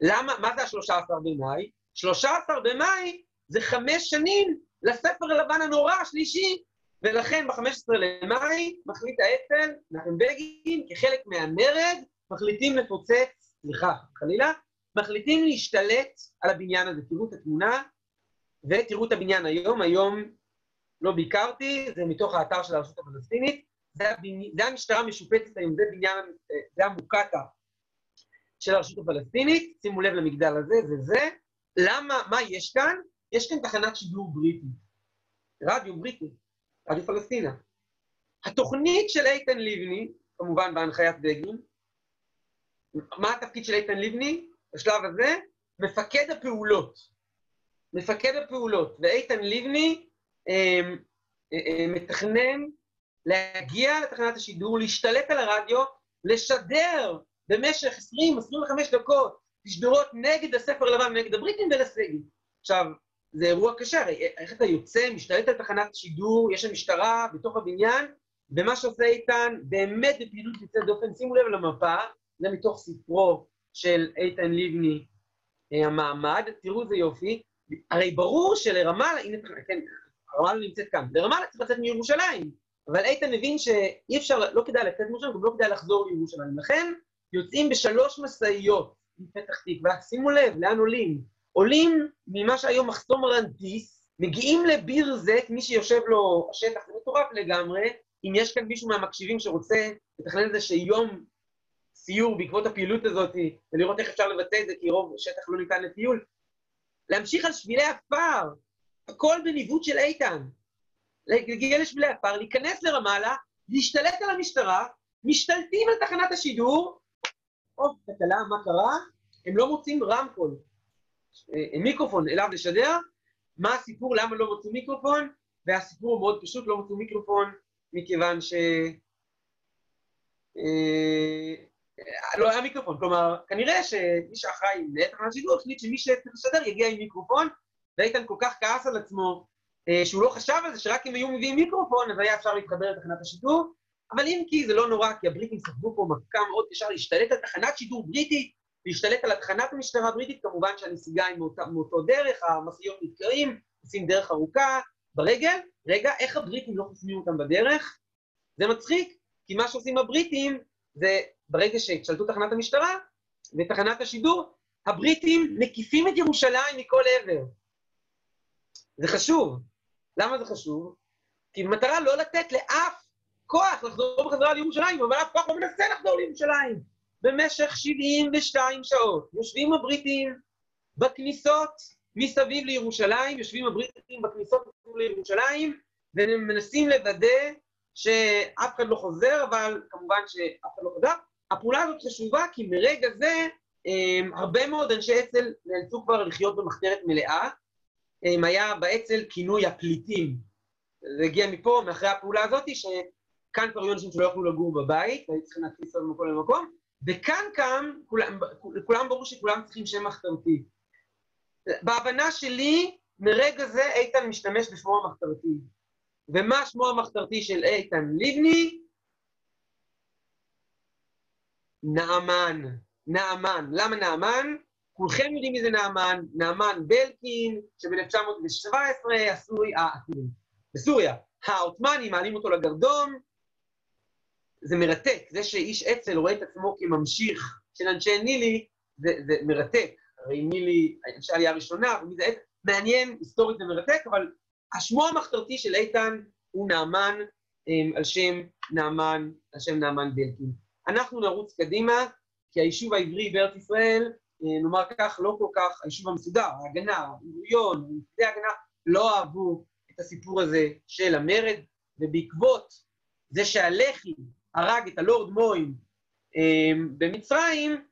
למה, מה זה ה-13 במאי? 13 במאי זה חמש שנים לספר הלבן הנורא השלישי, ולכן ב-15 למאי מחליט האצ"ל, נחם בגין, כחלק מהמרד, מחליטים לפוצץ, סליחה, חלילה, מחליטים להשתלט על הבניין הזה. תראו את התמונה, ותראו את הבניין היום, היום לא ביקרתי, זה מתוך האתר של הרשות הפלסטינית, זה, הבני, זה המשטרה המשופצת היום, זה בניין, זה המוקטה של הרשות הפלסטינית, שימו לב למגדל הזה, זה זה. למה, מה יש כאן? יש כאן תחנת שידור בריטי, רדיו בריטי, רדיו פלסטינה. התוכנית של איתן לבני, כמובן בהנחיית בגין, מה התפקיד של איתן לבני בשלב הזה? מפקד הפעולות. מפקד הפעולות, ואיתן לבני אה, אה, מתכנן להגיע לתחנת השידור, להשתלט על הרדיו, לשדר במשך 20-25 דקות תשדורות נגד הספר הלבן, נגד הבריטים ולסגל. עכשיו, זה אירוע קשה, הרי איך אתה יוצא, משתלט על תחנת שידור, יש שם משטרה בתוך הבניין, ומה שעושה איתן, באמת בפעילות יוצאת דופן, שימו לב למפה, זה מתוך ספרו של איתן לבני, אה, המעמד, תראו איזה יופי, הרי ברור שלרמאללה, הנה, כן, רמאללה נמצאת כאן, לרמאללה צריך לצאת מירושלים, אבל איתן מבין שאי אפשר, לא כדאי לצאת מירושלים, גם לא כדאי לחזור לירושלים. לכן יוצאים בשלוש משאיות מפתח תקווה, שימו לב, לאן עולים? עולים ממה שהיום מחסום רנטיס, מגיעים לביר זק, מי שיושב לו השטח, מטורף לגמרי, אם יש כאן מישהו מהמקשיבים שרוצה לתכנן את זה שיום סיור בעקבות הפעילות הזאת, ולראות איך אפשר לבצע את זה, כי רוב שטח לא ניתן לטיול. להמשיך על שבילי עפר, הכל בניווט של איתן. להגיע לשבילי עפר, להיכנס לרמאללה, להשתלט על המשטרה, משתלטים על תחנת השידור, או, תקלה, מה קרה? הם לא מוצאים רמקול, מיקרופון אליו לשדר. מה הסיפור, למה לא מוצאים מיקרופון? והסיפור הוא מאוד פשוט, לא מצאו מיקרופון, מכיוון ש... אה, לא היה מיקרופון, כלומר, כנראה שמי שאחראי לתחנת השידור החליט שמי שצריך לשדר יגיע עם מיקרופון, ואיתן כל כך כעס על עצמו אה, שהוא לא חשב על זה, שרק אם היו מביאים מיקרופון אז היה אפשר להתחבר לתחנת השידור, אבל אם כי זה לא נורא, כי הבריטים סחבו פה מכה מאוד קשה להשתלט על תחנת שידור בריטית, להשתלט על תחנת המשטרה הבריטית, כמובן שהנסיגה היא מאותו דרך, המשאיות נתקעים, עושים דרך ארוכה ברגל. רגע, איך הבריטים לא חוסמים אותם בדרך? זה מצחיק, כי מה שעושים הבריטים זה ברגע שהשתלטו תחנת המשטרה ותחנת השידור, הבריטים מקיפים את ירושלים מכל עבר. זה חשוב. למה זה חשוב? כי במטרה לא לתת לאף כוח לחזור בחזרה לירושלים, אבל אף כוח לא מנסה לחזור לירושלים. במשך 72 שעות יושבים הבריטים בכניסות מסביב לירושלים, יושבים הבריטים בכניסות מסביב לירושלים, ומנסים לוודא שאף אחד לא חוזר, אבל כמובן שאף אחד לא חוזר. הפעולה הזאת חשובה כי מרגע זה הם, הרבה מאוד אנשי אצ"ל נאלצו כבר לחיות במחתרת מלאה. הם, היה באצ"ל כינוי הפליטים. זה הגיע מפה, מאחרי הפעולה הזאת, שכאן כבר היו אנשים שלא יכלו לגור בבית, והיו צריכים להכניס אותם ממקום למקום, וכאן קם, כולם, כולם ברור שכולם צריכים שם מחתרתי. בהבנה שלי, מרגע זה איתן משתמש בשמו המחתרתי. ומה שמו המחתרתי של איתן לבני? נעמן. נעמן. למה נעמן? כולכם יודעים מי זה נעמן, נעמן בלקין, שב-1917 הסורי, אה, בסוריה, העות'מאנים מעלים אותו לגרדום, זה מרתק. זה שאיש אצ"ל רואה את עצמו כממשיך של אנשי נילי, זה, זה מרתק. הרי נילי, אנשי העלייה הראשונה, זה אצ"ל, מעניין, היסטורית זה מרתק, אבל השמו המחתרתי של איתן הוא נעמן על שם נעמן, על שם נעמן בלקין. אנחנו נרוץ קדימה, כי היישוב העברי בארץ ישראל, נאמר כך, לא כל כך, היישוב המסודר, ההגנה, בן מפקדי ההגנה, לא אהבו את הסיפור הזה של המרד, ובעקבות זה שהלח"י הרג את הלורד מוין במצרים,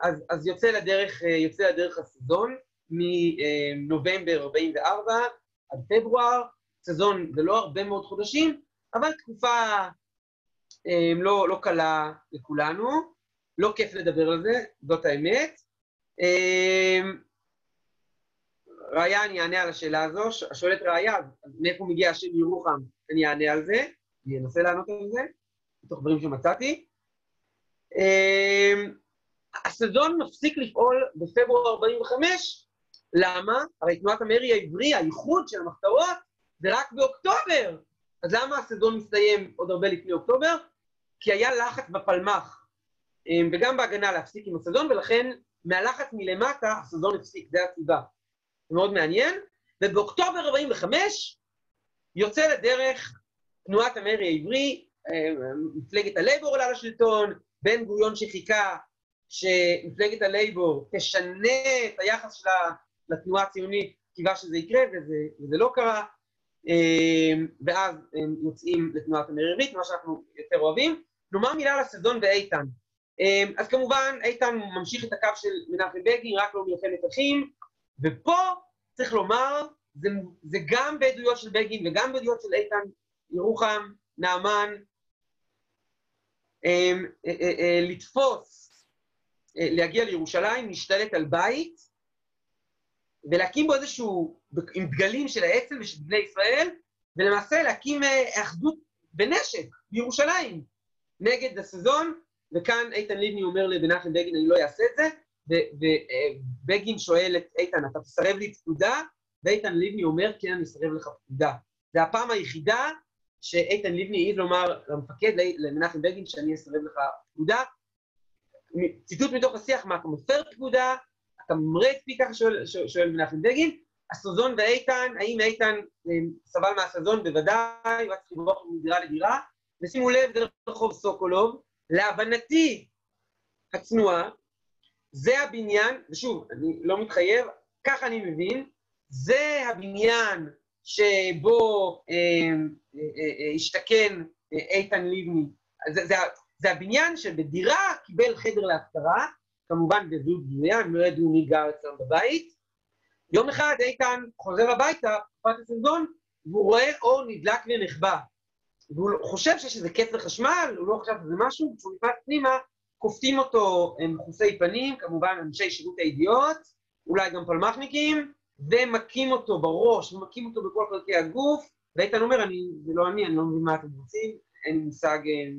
אז, אז יוצא לדרך, יוצא לדרך הסזון מנובמבר 44 עד פברואר, סזון זה לא הרבה מאוד חודשים, אבל תקופה אה, לא, לא קלה לכולנו, לא כיף לדבר על זה, זאת האמת. אה, ראיה, אני אענה על השאלה הזו, שואלת ראיה, מאיפה מגיע השם ירוחם, אני אענה על זה, אני אנסה לענות על זה, מתוך דברים שמצאתי. אה, הסזון מפסיק לפעול בפברואר 45, למה? הרי תנועת המרי העברי, הייחוד של המחתרות, זה רק באוקטובר. אז למה הסזון מסתיים עוד הרבה לפני אוקטובר? כי היה לחץ בפלמ"ח, אמ, וגם בהגנה להפסיק עם הסזון, ולכן מהלחץ מלמטה הסזון הפסיק, זה הסיבה. זה מאוד מעניין. ובאוקטובר 45 יוצא לדרך תנועת המרי העברי, אמ, מפלגת הלייבור עולה לשלטון, בן גוריון שחיכה שמפלגת הלייבור תשנה את היחס שלה לתנועה הציונית, קיווה שזה יקרה, וזה, וזה לא קרה, אמ, ואז הם יוצאים לתנועת המרירית, מה שאנחנו יותר אוהבים. נאמר מילה על הסזון ואיתן. אמ, אז כמובן, איתן ממשיך את הקו של מנחם בגין, רק לא מלחמת אחים, ופה צריך לומר, זה, זה גם בעדויות של בגין וגם בעדויות של איתן, ירוחם, נעמן, אמ, אה, אה, אה, לתפוס, להגיע לירושלים, להשתלט על בית, ולהקים בו איזשהו, עם דגלים של האצ"ל ושל בני ישראל, ולמעשה להקים אחדות בנשק בירושלים נגד הסזון, וכאן איתן ליבני אומר למנחם בגין, אני לא אעשה את זה, ובגין שואל את איתן, אתה תסרב לי פקודה? ואיתן ליבני אומר, כן, אני אסרב לך פקודה. זו הפעם היחידה שאיתן ליבני העיד לומר למפקד, למנחם בגין, שאני אסרב לך פקודה. ציטוט מתוך השיח, מה, אתה מפר פקודה? אתה ממרה את פי ככה שואל, שואל מנחם בגין, הסזון ואיתן, האם איתן אה, סבל מהסזון? בוודאי, הוא היה צריך לברוח מדירה לדירה, ושימו לב, זה רחוב סוקולוב, להבנתי הצנועה, זה הבניין, ושוב, אני לא מתחייב, ככה אני מבין, זה הבניין שבו אה, אה, אה, השתכן איתן לבני. זה, זה, זה הבניין שבדירה קיבל חדר להשכרה, כמובן בזוג גלויה, הם לא ידעו מי גר אצלם בבית. יום אחד איתן חוזר הביתה, תקופת הסרטון, והוא רואה אור נדלק ונחבא. והוא חושב שיש איזה קצר חשמל, הוא לא חשב שזה משהו, כשהוא נכנס פנימה, כופתים אותו מכוסי פנים, כמובן אנשי שירות הידיעות, אולי גם פלמחניקים, ומכים אותו בראש, ומכים אותו בכל חלקי הגוף, ואיתן אומר, אני, זה לא אני, אני לא מבין מה אתם רוצים, אין לי מושג, אה,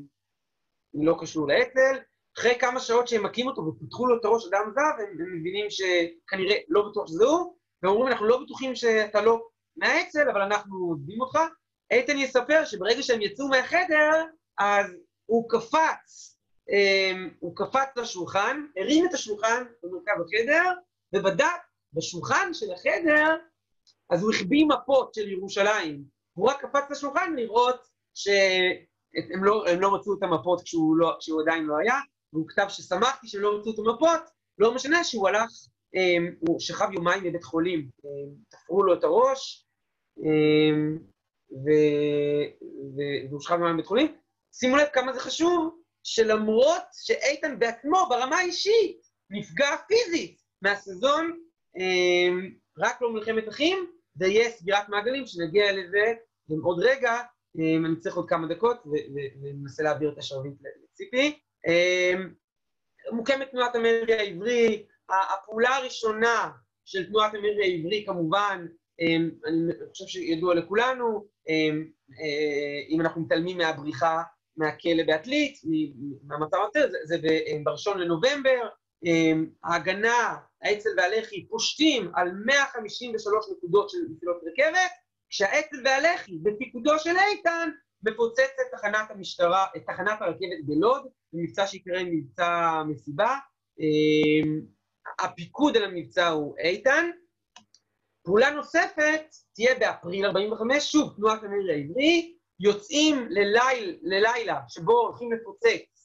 אני לא קשור לאצ"ל. אחרי כמה שעות שהם מכים אותו ופתחו לו את הראש אדם זב, הם, הם מבינים שכנראה לא בטוח שזה הוא, והם אומרים, אנחנו לא בטוחים שאתה לא מהאצ"ל, אבל אנחנו עוזבים אותך. איתן יספר שברגע שהם יצאו מהחדר, אז הוא קפץ, אה, הוא קפץ לשולחן, הרים את השולחן במרכב החדר, ובדק בשולחן של החדר, אז הוא החביא מפות של ירושלים. הוא רק קפץ לשולחן לראות שהם לא, לא מצאו את המפות כשהוא, לא, כשהוא עדיין לא היה, והוא כתב ששמחתי שהם לא מצאו את המפות, לא משנה שהוא הלך, אה, הוא שכב יומיים בבית חולים, אה, תפרו לו את הראש, אה, ו, ו, והוא שכב יומיים בבית חולים. שימו לב כמה זה חשוב, שלמרות שאיתן בעצמו, ברמה האישית, נפגע פיזית מהסזון, אמ, רק לא מלחמת אחים, זה יהיה סגירת מעגלים, שנגיע לזה עוד רגע, אמ, אני צריך עוד כמה דקות, וננסה להעביר את השרביט לציפי. אמ, מוקמת תנועת המרי העברי, הפעולה הראשונה של תנועת המרי העברי כמובן, אני חושב שידוע לכולנו, אם אנחנו מתעלמים מהבריחה מהכלא בעתלית, מהמצב יותר, זה בראשון לנובמבר, ההגנה האצ"ל והלח"י פושטים על 153 נקודות של מסילות רכבת, כשהאצ"ל והלח"י בפיקודו של איתן מפוצץ את תחנת המשטרה, את תחנת הרכבת בלוד, במבצע שיקרא מבצע מסיבה. אמ, הפיקוד על המבצע הוא איתן. פעולה נוספת תהיה באפריל 45, שוב, תנועת המרי העברי, יוצאים לליל, ללילה שבו הולכים לפוצץ אמ,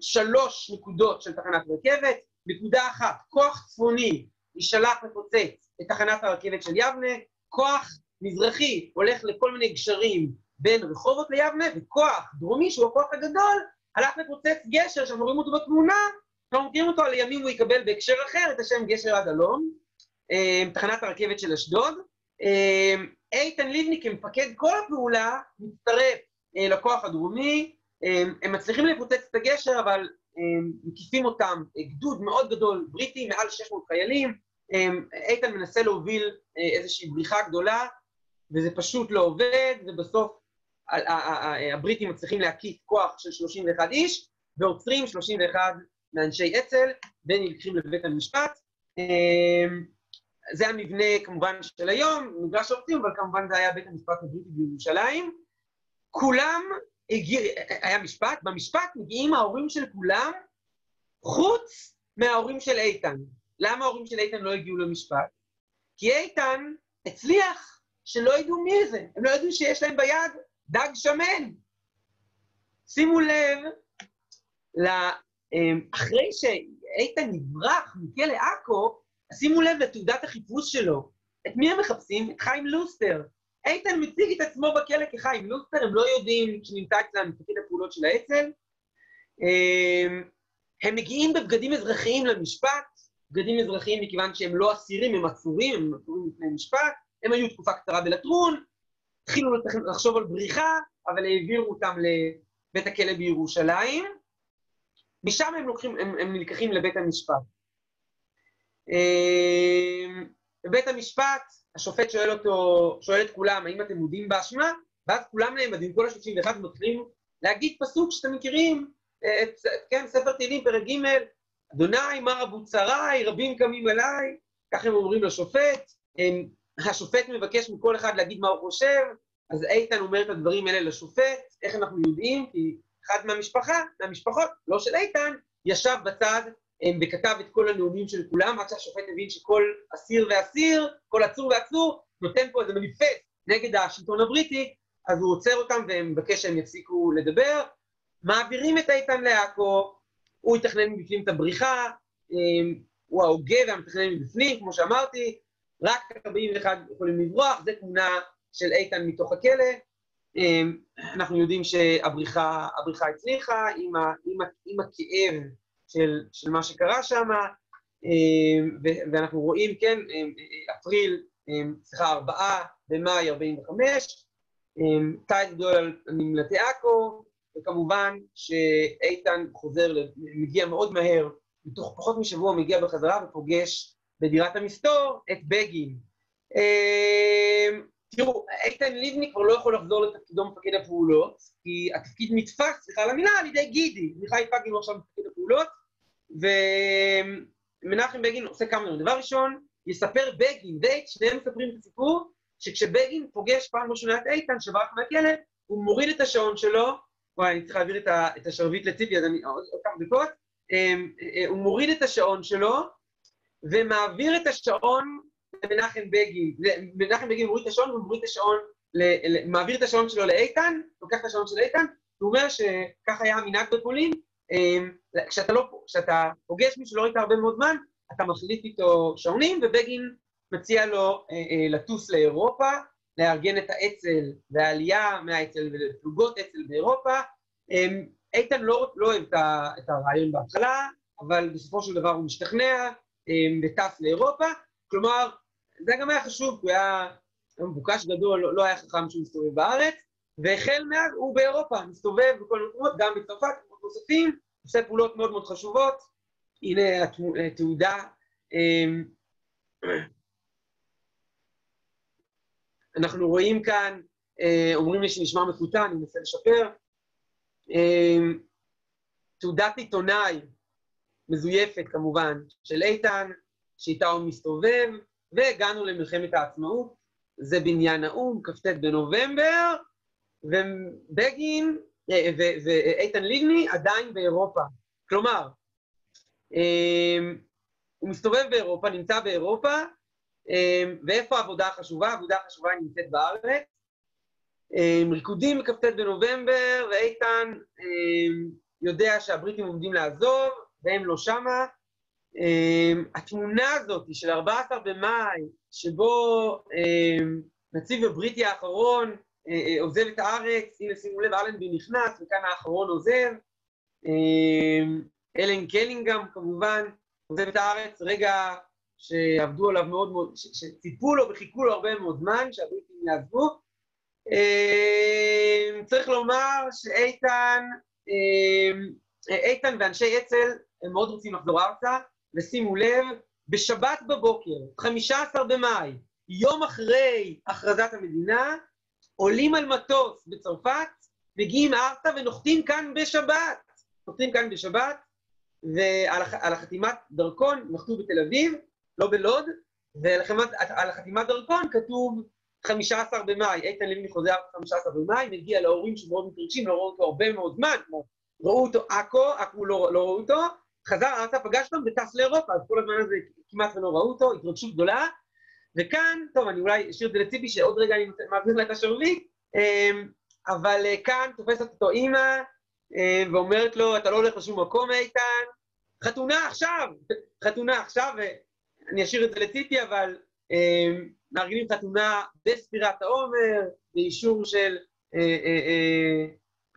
שלוש נקודות של תחנת רכבת, נקודה אחת, כוח צפוני יישלח לפוצץ את תחנת הרכבת של יבנה, כוח מזרחי הולך לכל מיני גשרים בין רחובות ליבנה, וכוח דרומי, שהוא הכוח הגדול, הלך לפוצץ גשר, שאנחנו רואים אותו בתמונה, אנחנו מכירים אותו, לימים הוא יקבל בהקשר אחר את השם גשר עד אלון, אה, תחנת הרכבת של אשדוד. אה, איתן ליבני כמפקד כל הפעולה מצטרף אה, לכוח הדרומי, הם מצליחים לפוצץ את הגשר, אבל מקיפים אותם גדוד מאוד גדול, בריטי, מעל 600 חיילים. איתן מנסה להוביל אה, איזושהי בריחה גדולה, וזה פשוט לא עובד, ובסוף הבריטים מצליחים להקיף כוח של 31 איש, ועוצרים 31 מאנשי אצ"ל, ונלקחים לבית המשפט. זה המבנה כמובן של היום, מגרש העובדים, אבל כמובן זה היה בית המשפט הבריטי בירושלים. כולם הגיע, היה משפט, במשפט מגיעים ההורים של כולם, חוץ מההורים של איתן. למה ההורים של איתן לא הגיעו למשפט? כי איתן הצליח שלא ידעו מי זה, הם לא ידעו שיש להם ביד דג שמן. שימו לב, אמ, אחרי שאיתן נברח מכלא עכו, שימו לב לתעודת החיפוש שלו. את מי הם מחפשים? את חיים לוסטר. איתן מציג את עצמו בכלא כחיים לוסטר, הם לא יודעים שנמצא אצלם מפקד הפעולות של האצ"ל. אמ, הם מגיעים בבגדים אזרחיים למשפט, בגדים אזרחיים מכיוון שהם לא אסירים, הם עצורים, הם עצורים לפני משפט, הם היו תקופה קצרה בלטרון, התחילו לחשוב על בריחה, אבל העבירו אותם לבית הכלא בירושלים. משם הם, לוקחים, הם, הם נלקחים לבית המשפט. אמ, בבית המשפט השופט שואל אותו, שואל את כולם, האם אתם מודים באשמה? ואז כולם נעמדים, כל ה-31 מתחילים להגיד פסוק שאתם מכירים, אה, את, כן, ספר תהילים, פרק ג', אדוני, מה רבו צריי, רבים קמים עליי, כך הם אומרים לשופט. הם, השופט מבקש מכל אחד להגיד מה הוא חושב, אז איתן אומר את הדברים האלה לשופט, איך אנחנו יודעים? כי אחד מהמשפחה, מהמשפחות, לא של איתן, ישב בצד וכתב את כל הנאומים של כולם, עד שהשופט הבין שכל אסיר ואסיר, כל עצור ועצור, נותן פה איזה מניפסט נגד השלטון הבריטי, אז הוא עוצר אותם ומבקש שהם יפסיקו לדבר, מעבירים את איתן לעכו, הוא יתכנן מבפנים את הבריחה, אמ, הוא ההוגה והמתכנן מבפנים, כמו שאמרתי, רק 41 יכולים לברוח, זו תמונה של איתן מתוך הכלא. אמ, אנחנו יודעים שהבריחה הצליחה עם, ה, עם, ה, עם הכאב של, של מה שקרה שם, אמ, ואנחנו רואים, כן, אפריל, סליחה, 4 במאי 45, טייד גדול על נמלטי עכו, וכמובן שאיתן חוזר, מגיע מאוד מהר, בתוך פחות משבוע מגיע בחזרה ופוגש בדירת המסתור את בגין. תראו, איתן ליבני כבר לא יכול לחזור לתפקידו מפקד הפעולות, כי התפקיד נתפס, סליחה על המילה, על ידי גידי. מיכאי פגין הוא עכשיו מפקד הפעולות, ומנחם בגין עושה כמה דברים. דבר ראשון, יספר בגין, דייט, שניהם מספרים את הסיפור, שכשבגין פוגש פעם ראשונה את איתן, שברח מהכלא, הוא מוריד את השעון שלו, וואי, אני צריך להעביר את השרביט לציפי, אז אני עוד כמה דקות, אמ, אה, הוא מוריד את השעון שלו, ומעביר את השעון למנחם בגין. מנחם בגין מוריד את השעון ומוריד את השעון, מעביר את השעון שלו לאיתן, לוקח את השעון של איתן, הוא אומר שככה היה המנהג בפולין, כשאתה, לא, כשאתה פוגש מישהו שלא ראית הרבה מאוד זמן, אתה מחליף איתו שעונים, ובגין מציע לו אה, אה, לטוס לאירופה, לארגן את האצ"ל והעלייה מהאצ"ל ולפלוגות אצ"ל באירופה. אמ, איתן לא, לא אוהב את הרעיון בהתחלה, אבל בסופו של דבר הוא משתכנע אמ, וטס לאירופה. כלומר, זה גם היה חשוב, הוא היה מבוקש גדול, לא, לא היה חכם שהוא מסתובב בארץ, והחל מאז הוא באירופה, מסתובב בכל מקומות, גם בצרפת, נוספים, עושה פעולות מאוד מאוד חשובות. הנה התעודה. אמ, אנחנו רואים כאן, אה, אומרים לי שנשמע מקוטע, אני מנסה לשפר. אמ, תעודת עיתונאי, מזויפת כמובן, של איתן, שאיתה הוא מסתובב, והגענו למלחמת העצמאות, זה בניין האו"ם, כ"ט בנובמבר, ובגין אה, ואיתן לבני עדיין באירופה. כלומר, אמ, הוא מסתובב באירופה, נמצא באירופה, אמ, ואיפה העבודה החשובה? העבודה החשובה נמצאת בארץ. ריקודים בכ"ט בנובמבר, ואיתן יודע שהבריטים עומדים לעזוב, והם לא שמה. התמונה הזאת של 14 במאי, שבו נציב הבריטי האחרון אה, אה, עוזב את הארץ, הנה שימו לב, אלנבי נכנס, וכאן האחרון עוזב. אלן קלינגהם כמובן עוזב את הארץ, רגע שעבדו עליו מאוד מאוד, שציפו לו וחיכו לו הרבה מאוד זמן, שהבריטים יעזבו. אמ, צריך לומר שאיתן, אמ, איתן ואנשי אצ"ל, הם מאוד רוצים לחזור ארצה, ושימו לב, בשבת בבוקר, 15 במאי, יום אחרי הכרזת המדינה, עולים על מטוס בצרפת, מגיעים ארצה ונוחתים כאן בשבת. נוחתים כאן בשבת, ועל החתימת דרכון נחתו בתל אביב, לא בלוד, ועל החתימת דרכון כתוב 15 במאי, איתן לבני חוזר 15 במאי, מגיע להורים שמאוד מתרגשים, לא ראו אותו הרבה מאוד זמן, כמו ראו אותו עכו, עכו לא, לא ראו אותו, חזר ארצה, פגש אותם וטס לאירופה, אז כל הזמן הזה כמעט ולא ראו אותו, התרגשות גדולה. וכאן, טוב, אני אולי אשאיר את זה לציפי, שעוד רגע אני מעביר לה את השרביט, אמ, אבל אה, כאן תופסת אותו אימא, אמ, ואומרת לו, אתה לא הולך לשום מקום, איתן, חתונה עכשיו, חתונה עכשיו, אני אשאיר את זה לציפי, אבל אה, מארגנים חתונה בספירת העומר, באישור של, אה, אה,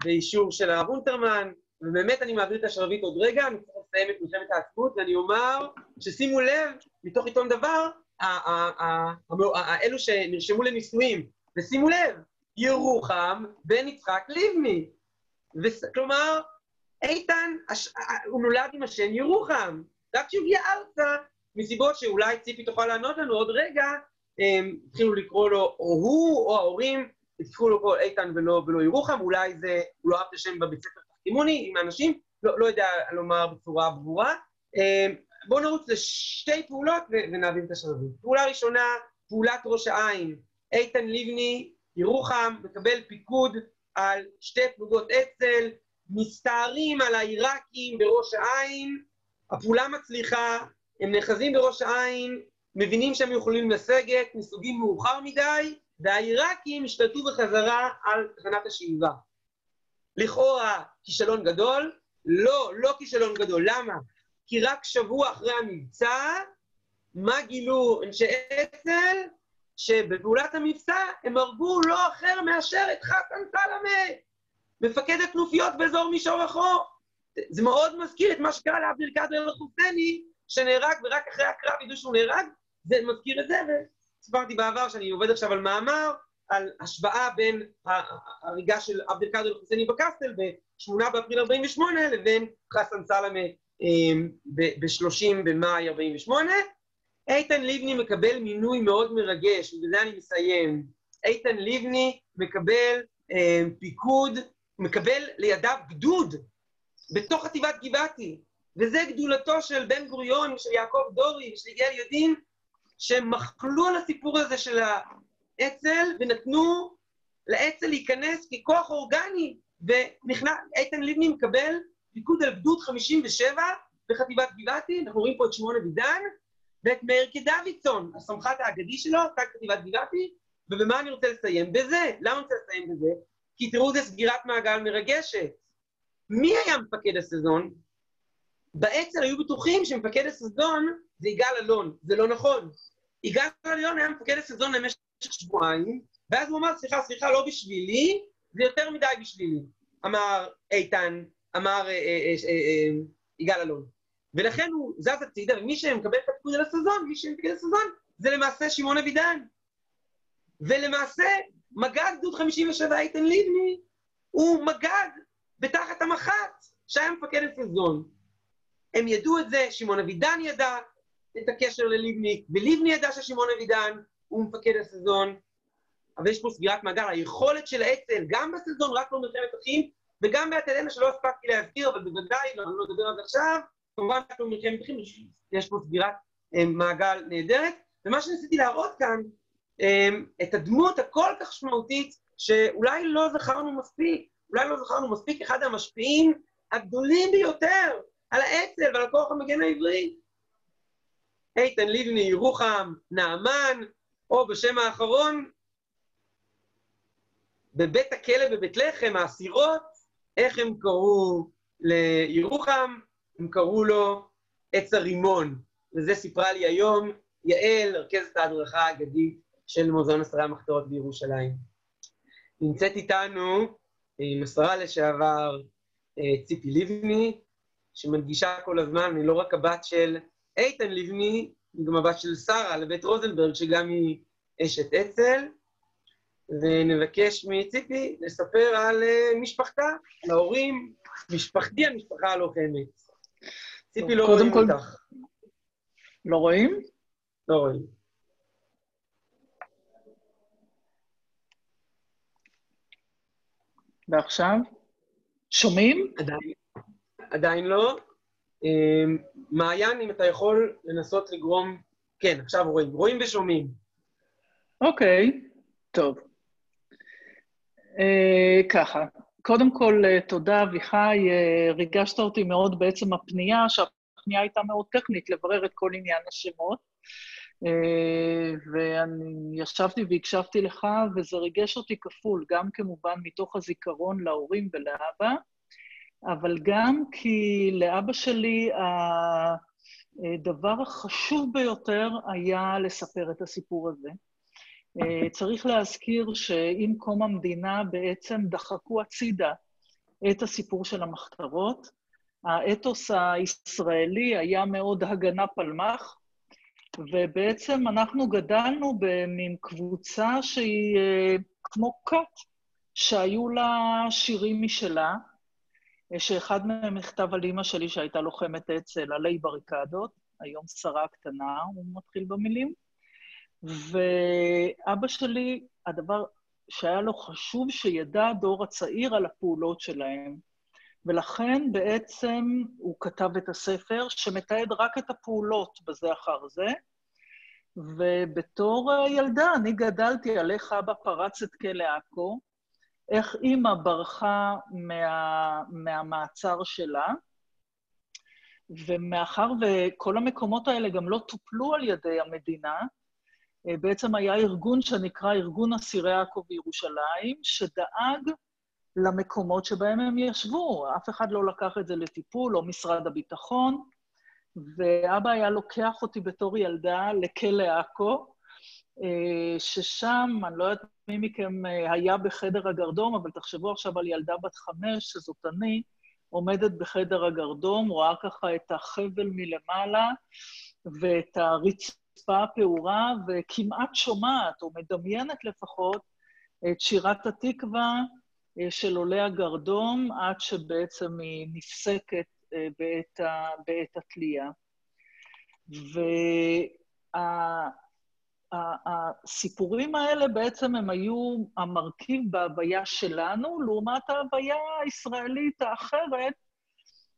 באישור של הרב אונטרמן, ובאמת אני מעביר את השרביט עוד רגע, אני צריך לסיים את מלחמת העצמאות, ואני אומר ששימו לב, מתוך עיתון דבר, אלו שנרשמו לנישואים, ושימו לב, ירוחם בן יצחק לבני. כלומר, איתן, הוא נולד עם השם ירוחם. רק כשהוא הגיע ארצה, מסיבות שאולי ציפי תוכל לענות לנו עוד רגע, הם התחילו לקרוא לו או הוא או ההורים, התחילו לקרוא איתן ולא, ולא ירוחם, אולי זה, הוא לא אהב את השם בבית ספר תחתימוני עם האנשים, לא, לא יודע לומר בצורה ברורה. בואו נרוץ לשתי פעולות ונעביר את השרביט. פעולה ראשונה, פעולת ראש העין. איתן לבני, ירוחם, מקבל פיקוד על שתי פלוגות אצ"ל, מסתערים על העיראקים בראש העין, הפעולה מצליחה, הם נאחזים בראש העין, מבינים שהם יכולים לסגת, מסוגים מאוחר מדי, והעיראקים השתלטו בחזרה על תחנת השאיבה. לכאורה כישלון גדול, לא, לא כישלון גדול. למה? כי רק שבוע אחרי המבצע, מה גילו אנשי אצ"ל? שבפעולת המבצע הם הרגו לא אחר מאשר את חסן סלמה, מפקד הכנופיות באזור מישור החור. זה מאוד מזכיר את מה שקרה לעבד אל-קאדר אל-חוסייני, שנהרג, ורק אחרי הקרב ידעו שהוא נהרג, זה מזכיר את זה, וסיפרתי בעבר שאני עובד עכשיו על מאמר, על השוואה בין ההריגה של עבד אל-קאדר אל-חוסייני בקסטל ב-8 באפריל 48' לבין חסן סלמה ב-30 במאי 48'. איתן לבני מקבל מינוי מאוד מרגש, ובזה אני מסיים. איתן לבני מקבל אה, פיקוד, מקבל לידיו גדוד בתוך חטיבת גבעתי, וזה גדולתו של בן גוריון, של יעקב דורי, של יגאל ידין, שהם מחלו על הסיפור הזה של האצ"ל ונתנו לאצ"ל להיכנס ככוח אורגני, ואיתן לבני מקבל פיקוד על גדוד 57 בחטיבת גבעתי, אנחנו רואים פה את שמעון אבידן, ואת מאיר כדוידסון, הסמח"ט האגדי שלו, תג חטיבת גבעתי, ובמה אני רוצה לסיים? בזה. למה אני רוצה לסיים בזה? כי תראו, זו סגירת מעגל מרגשת. מי היה מפקד הסזון? באצ"ל היו בטוחים שמפקד הסזון זה יגאל אלון. זה לא נכון. יגאל אלון היה מפקד הסזון למשך שבועיים, ואז הוא אמר, סליחה, סליחה, לא בשבילי, זה יותר מדי בשבילי. אמר איתן, אמר אה, אה, אה, יגאל אלון. ולכן הוא זז הצידה, ומי שמקבל את הפקוד על הסזון, מי שמקבל את הסזון, זה למעשה שמעון אבידן. ולמעשה, מג"ד גדוד 57 איתן לבני, הוא מג"ד בתחת המח"ט, שהיה מפקד הסזון. הם ידעו את זה, שמעון אבידן ידע את הקשר ללבני, ולבני ידע ששמעון אבידן הוא מפקד הסזון. אבל יש פה סגירת מעגל, היכולת של האצ"ל, גם בסזון, רק לא מלחמת אחים, וגם באקדמיה שלא הספקתי להזכיר, אבל בוודאי, לא, לא נדבר על זה עכשיו, כמובן אנחנו מלחמת אחים, יש פה סגירת אה, מעגל נהדרת. ומה שניסיתי להראות כאן, אה, את הדמות הכל כך משמעותית, שאולי לא זכרנו מספיק, אולי לא זכרנו מספיק, אחד המשפיעים הגדולים ביותר על האצ"ל ועל הכוח המגן העברי. איתן לבני, ירוחם, נעמן, או בשם האחרון, בבית הכלא בבית לחם, האסירות, איך הם קראו לירוחם? הם קראו לו עץ הרימון, וזה סיפרה לי היום יעל, רכזת ההדרכה האגדית של מוזיאון עשרה המחתרות בירושלים. נמצאת איתנו עם השרה לשעבר אה, ציפי לבני, שמדגישה כל הזמן, היא לא רק הבת של איתן לבני, היא גם הבת של שרה לבית רוזנברג, שגם היא אשת אצ"ל, ונבקש מציפי לספר על אה, משפחתה, על ההורים, משפחתי המשפחה הלוחמת. ציפי, לא רואים כל... אותך. לא רואים? לא רואים. ועכשיו? שומעים? עדיין, עדיין לא. אמ, מעיין, אם אתה יכול לנסות לגרום... כן, עכשיו רואים. רואים ושומעים. אוקיי, טוב. אה, ככה, קודם כל, אה, תודה, אביחי. אה, ריגשת אותי מאוד בעצם הפנייה, שהפנייה הייתה מאוד טכנית, לברר את כל עניין השמות. ואני ישבתי והקשבתי לך, וזה ריגש אותי כפול, גם כמובן מתוך הזיכרון להורים ולאבא, אבל גם כי לאבא שלי הדבר החשוב ביותר היה לספר את הסיפור הזה. אה, צריך להזכיר שעם קום המדינה בעצם דחקו הצידה את הסיפור של המחתרות. האתוס הישראלי היה מאוד הגנה פלמ"ח, ובעצם אנחנו גדלנו במין קבוצה שהיא אה, כמו כת, שהיו לה שירים משלה, אה, שאחד מהם נכתב על אימא שלי שהייתה לוחמת אצ"ל, עלי בריקדות, היום שרה קטנה, הוא מתחיל במילים. ואבא שלי, הדבר שהיה לו חשוב שידע הדור הצעיר על הפעולות שלהם. ולכן בעצם הוא כתב את הספר שמתעד רק את הפעולות בזה אחר זה. ובתור ילדה אני גדלתי על איך אבא פרץ את כלא עכו, איך אימא ברחה מה, מהמעצר שלה, ומאחר וכל המקומות האלה גם לא טופלו על ידי המדינה, בעצם היה ארגון שנקרא ארגון אסירי עכו בירושלים, שדאג למקומות שבהם הם ישבו. אף אחד לא לקח את זה לטיפול, או משרד הביטחון, ואבא היה לוקח אותי בתור ילדה לכלא עכו, אה, ששם, אני לא יודעת מי מכם אה, היה בחדר הגרדום, אבל תחשבו עכשיו על ילדה בת חמש, שזאת אני, עומדת בחדר הגרדום, רואה ככה את החבל מלמעלה ואת הרצפה הפעורה, וכמעט שומעת, או מדמיינת לפחות, את שירת התקווה אה, של עולי הגרדום, עד שבעצם היא נפסקת בעת, בעת התלייה. וה... הסיפורים האלה בעצם הם היו המרכיב בהוויה שלנו, לעומת ההוויה הישראלית האחרת,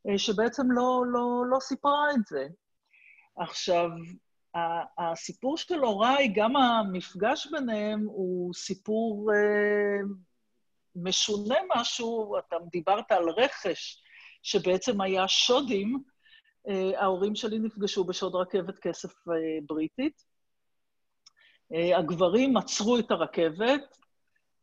אה, שבעצם לא, לא, לא סיפרה את זה. עכשיו, הסיפור של הוריי, גם המפגש ביניהם הוא סיפור אה, משונה משהו, אתה דיברת על רכש, שבעצם היה שודים, אה, ההורים שלי נפגשו בשוד רכבת כסף אה, בריטית, אה, הגברים עצרו את הרכבת,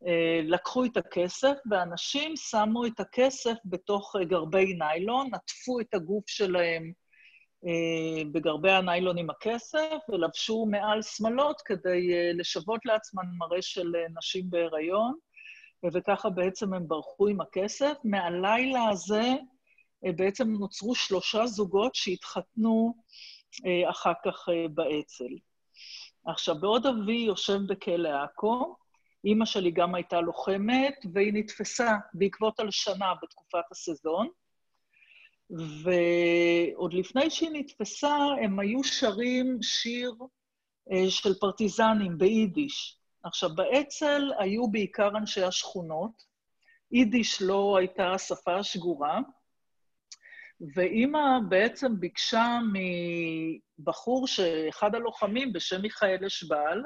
אה, לקחו את הכסף, ואנשים שמו את הכסף בתוך גרבי ניילון, עטפו את הגוף שלהם בגרבי הניילון עם הכסף, ולבשו מעל שמלות כדי לשוות לעצמן מראה של נשים בהיריון, וככה בעצם הם ברחו עם הכסף. מהלילה הזה בעצם נוצרו שלושה זוגות שהתחתנו אחר כך באצ"ל. עכשיו, בעוד אבי יושב בכלא עכו, אימא שלי גם הייתה לוחמת, והיא נתפסה בעקבות הלשנה בתקופת הסזון. ועוד לפני שהיא נתפסה, הם היו שרים שיר אה, של פרטיזנים ביידיש. עכשיו, באצ"ל היו בעיקר אנשי השכונות, יידיש לא הייתה השפה השגורה, ואימא בעצם ביקשה מבחור, שאחד הלוחמים בשם מיכאל אשבל,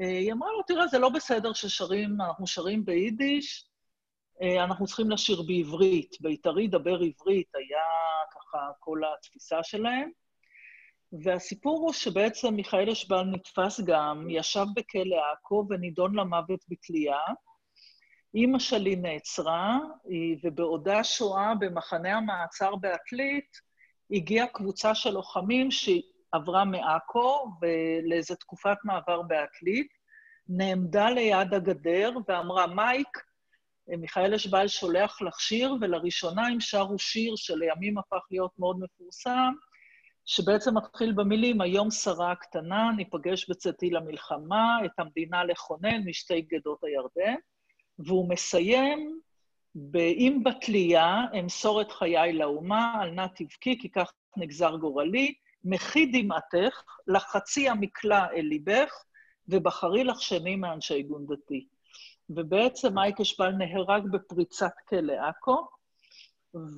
אה, היא אמרה לו, תראה, זה לא בסדר ששרים, אנחנו שרים ביידיש, אנחנו צריכים לשיר בעברית. בית"רי דבר עברית היה ככה כל התפיסה שלהם. והסיפור הוא שבעצם מיכאל אשבל נתפס גם, ישב בכלא עכו ונידון למוות בתלייה, אימא שלי נעצרה, ובעודה שואה במחנה המעצר בעתלית, הגיעה קבוצה של לוחמים שעברה מעכו ולאיזו תקופת מעבר בעתלית, נעמדה ליד הגדר ואמרה, מייק, מיכאל אשבל שולח לך שיר, ולראשונה הם שרו שיר שלימים הפך להיות מאוד מפורסם, שבעצם מתחיל במילים, היום שרה הקטנה, ניפגש בצאתי למלחמה, את המדינה לכונן משתי גדות הירדן. והוא מסיים ב"אם בתלייה אמסור את חיי לאומה, אל נא תבכי, כי כך נגזר גורלי, מחי דמעתך, לחצי המקלע אל ליבך, ובחרי לך שני מאנשי גונדתי. ובעצם מייק אשבל נהרג בפריצת כלא עכו,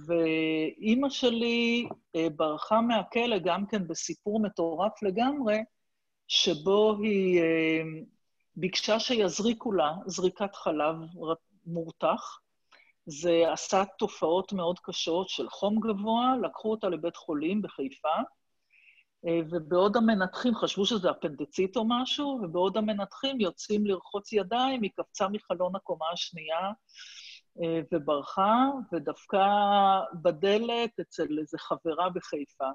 ואימא שלי אה, ברחה מהכלא גם כן בסיפור מטורף לגמרי, שבו היא אה, ביקשה שיזריקו לה זריקת חלב מורתח. זה עשה תופעות מאוד קשות של חום גבוה, לקחו אותה לבית חולים בחיפה, ובעוד המנתחים, חשבו שזה אפנדצית או משהו, ובעוד המנתחים יוצאים לרחוץ ידיים, היא קפצה מחלון הקומה השנייה אה, וברחה, ודווקא בדלת אצל איזו חברה בחיפה.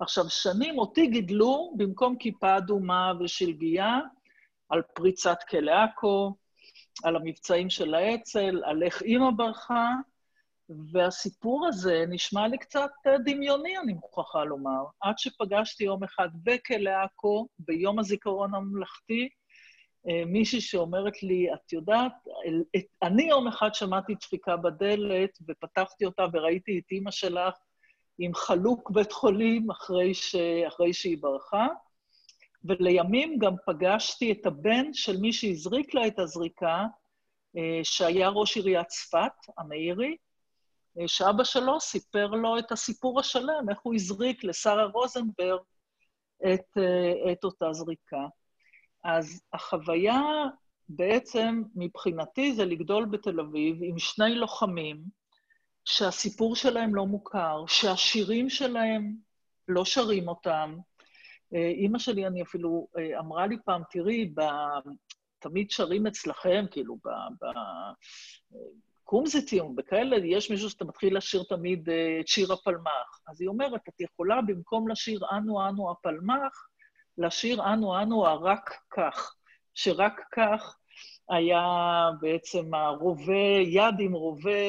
עכשיו, שנים אותי גידלו, במקום כיפה אדומה ושלגיה, על פריצת כלא עכו, על המבצעים של האצ"ל, על איך אימא ברחה, והסיפור הזה נשמע לי קצת דמיוני, אני מוכרחה לומר. עד שפגשתי יום אחד בכלא עכו, ביום הזיכרון הממלכתי, אה, מישהי שאומרת לי, את יודעת, אני יום אחד שמעתי דפיקה בדלת, ופתחתי אותה וראיתי את אימא שלך עם חלוק בית חולים אחרי, ש... אחרי שהיא ברחה, ולימים גם פגשתי את הבן של מי שהזריק לה את הזריקה, אה, שהיה ראש עיריית צפת, המאירי, אה, שאבא שלו סיפר לו את הסיפור השלם, איך הוא הזריק לשרה רוזנברג את, אה, את אותה זריקה. אז החוויה בעצם, מבחינתי, זה לגדול בתל אביב עם שני לוחמים, שהסיפור שלהם לא מוכר, שהשירים שלהם לא שרים אותם, אה, אימא שלי, אני אפילו, אה, אמרה לי פעם, תראי, ב... תמיד שרים אצלכם, כאילו, ב... ב... קומזיטים וכאלה, יש מישהו שאתה מתחיל לשיר תמיד אה, את שיר הפלמ"ח. אז היא אומרת, את יכולה במקום לשיר אנו אנו הפלמ"ח, לשיר אנו אנו הרק כך, שרק כך היה בעצם הרובה, יד עם רובה,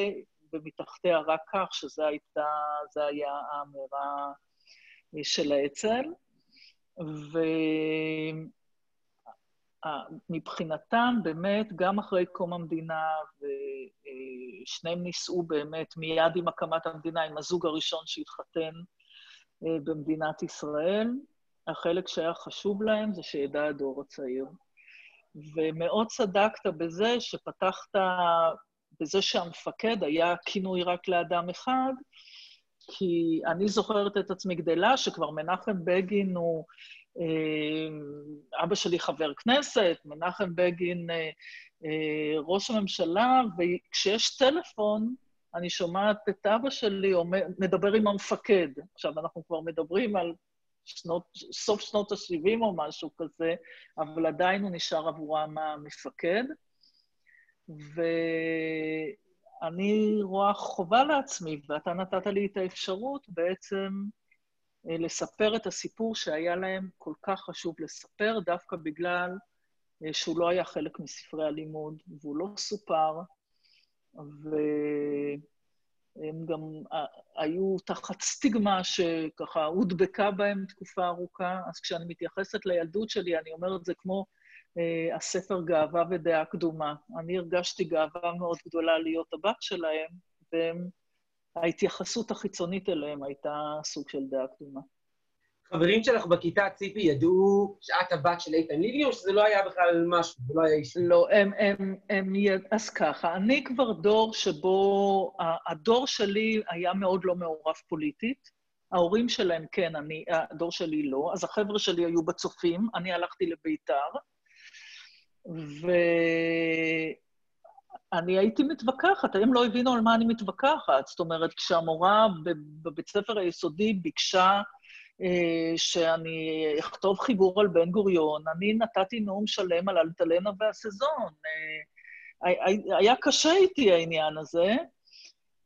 ומתחתיה רק כך, שזה הייתה, זה היה האמירה של האצ"ל. ומבחינתם, באמת, גם אחרי קום המדינה, ושניהם נישאו באמת מיד עם הקמת המדינה, עם הזוג הראשון שהתחתן אה, במדינת ישראל, החלק שהיה חשוב להם זה שידע הדור הצעיר. ומאוד צדקת בזה שפתחת, בזה שהמפקד היה כינוי רק לאדם אחד, כי אני זוכרת את עצמי גדלה, שכבר מנחם בגין הוא... אה, אבא שלי חבר כנסת, מנחם בגין אה, אה, ראש הממשלה, וכשיש טלפון, אני שומעת את אבא שלי מדבר עם המפקד. עכשיו, אנחנו כבר מדברים על שנות, סוף שנות ה-70 או משהו כזה, אבל עדיין הוא נשאר עבורם המפקד. ואני רואה חובה לעצמי, ואתה נתת לי את האפשרות בעצם לספר את הסיפור שהיה להם כל כך חשוב לספר, דווקא בגלל אה, שהוא לא היה חלק מספרי הלימוד, והוא לא סופר, ו... הם גם אה, היו תחת סטיגמה שככה הודבקה בהם תקופה ארוכה, אז כשאני מתייחסת לילדות שלי, אני אומרת, זה כמו אה, הספר גאווה ודעה קדומה. אני הרגשתי גאווה מאוד גדולה להיות הבת שלהם, וההתייחסות החיצונית אליהם הייתה סוג של דעה קדומה. חברים שלך בכיתה, ציפי, ידעו שאת הבת של איתן ליבי, או שזה לא היה בכלל משהו, זה לא היה אישי? לא, הם, הם, הם, אז ככה, אני כבר דור שבו, הדור שלי היה מאוד לא מעורב פוליטית. ההורים שלהם כן, אני, הדור שלי לא, אז החבר'ה שלי היו בצופים, אני הלכתי לביתר, ואני הייתי מתווכחת, הם לא הבינו על מה אני מתווכחת. זאת אומרת, כשהמורה בבית ספר היסודי ביקשה אה, שאני אכתוב חיבור על בן גוריון, אני נתתי נאום שלם על אלטלנה והסזון. אה, היה קשה איתי העניין הזה,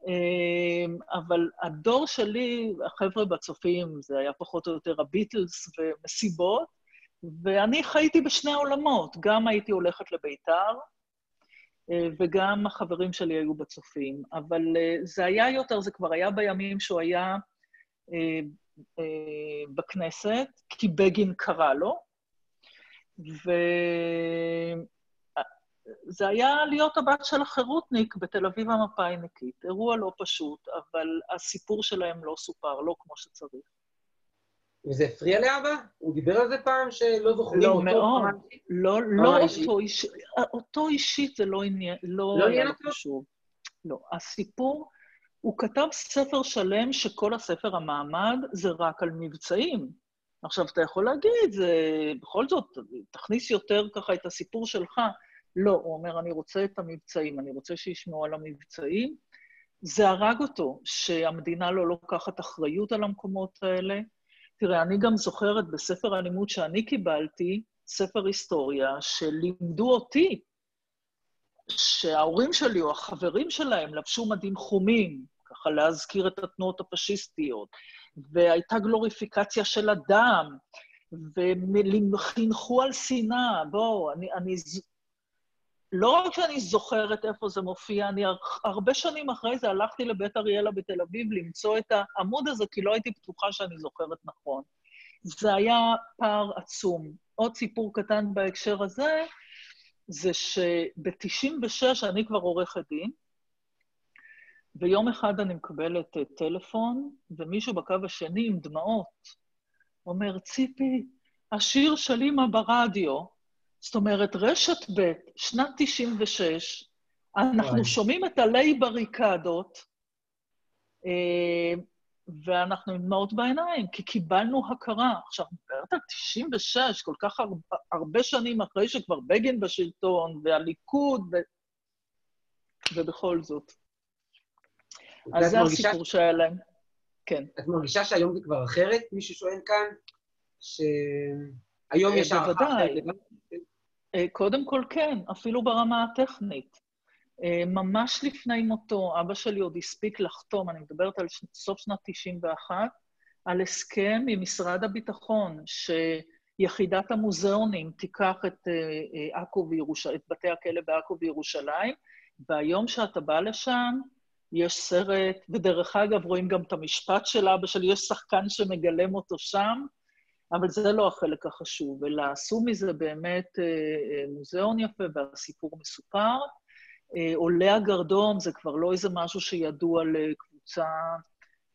אה, אבל הדור שלי, החבר'ה בצופים, זה היה פחות או יותר הביטלס ומסיבות, ואני חייתי בשני עולמות, גם הייתי הולכת לביתר, וגם החברים שלי היו בצופים. אבל זה היה יותר, זה כבר היה בימים שהוא היה אה, בכנסת, כי בגין קרא לו, וזה היה להיות הבת של החירותניק בתל אביב המפא"יניקית. אירוע לא פשוט, אבל הסיפור שלהם לא סופר, לא כמו שצריך. וזה הפריע לאבא? הוא דיבר על זה פעם שלא זוכרים לא, אותו? מאוד. לא, לא אותו אישית. אותו אישית זה לא עניין, לא, לא היה לו חשוב. לא. הסיפור הוא כתב ספר שלם שכל הספר המעמד זה רק על מבצעים. עכשיו, אתה יכול להגיד, זה בכל זאת, תכניס יותר ככה את הסיפור שלך. לא, הוא אומר, אני רוצה את המבצעים, אני רוצה שישמעו על המבצעים. זה הרג אותו, שהמדינה לא לוקחת אחריות על המקומות האלה. תראה, אני גם זוכרת בספר הלימוד שאני קיבלתי, ספר היסטוריה, שלימדו אותי שההורים שלי או החברים שלהם לבשו מדים חומים, ככה להזכיר את התנועות הפשיסטיות, והייתה גלוריפיקציה של הדם, וחינכו על שנאה. בואו, אני, אני... לא רק שאני זוכרת איפה זה מופיע, אני הרבה שנים אחרי זה הלכתי לבית אריאלה בתל אביב למצוא את העמוד הזה, כי לא הייתי בטוחה שאני זוכרת נכון. זה היה פער עצום. עוד סיפור קטן בהקשר הזה, זה שב-96' אני כבר עורכת דין, ויום אחד אני מקבלת טלפון, ומישהו בקו השני עם דמעות אומר, ציפי, השיר של אימא ברדיו, זאת אומרת, רשת ב', שנת 96, אנחנו וואי. שומעים את עלי בריקדות, אה, ואנחנו עם דמעות בעיניים, כי קיבלנו הכרה. עכשיו, מדברת על 96, כל כך הרבה, הרבה שנים אחרי שכבר בגין בשלטון, והליכוד, ו... ובכל זאת. אז זה מרגישה... הסיפור שהיה להם. כן. את מרגישה שהיום זה כבר אחרת? מישהו שואל כאן, שהיום אה, יש הערכה אחרת. אה, קודם כל כן, אפילו ברמה הטכנית. אה, ממש לפני מותו, אבא שלי עוד הספיק לחתום, אני מדברת על סוף שנת 91, על הסכם עם משרד הביטחון, שיחידת המוזיאונים תיקח את אה, עכו וירושלים, את בתי הכלא בעכו וירושלים, והיום שאתה בא לשם, יש סרט, ודרך אגב, רואים גם את המשפט של אבא שלי, יש שחקן שמגלם אותו שם, אבל זה לא החלק החשוב, אלא עשו מזה באמת אה, אה, מוזיאון יפה והסיפור מסופר. אה, עולה הגרדום זה כבר לא איזה משהו שידוע לקבוצה,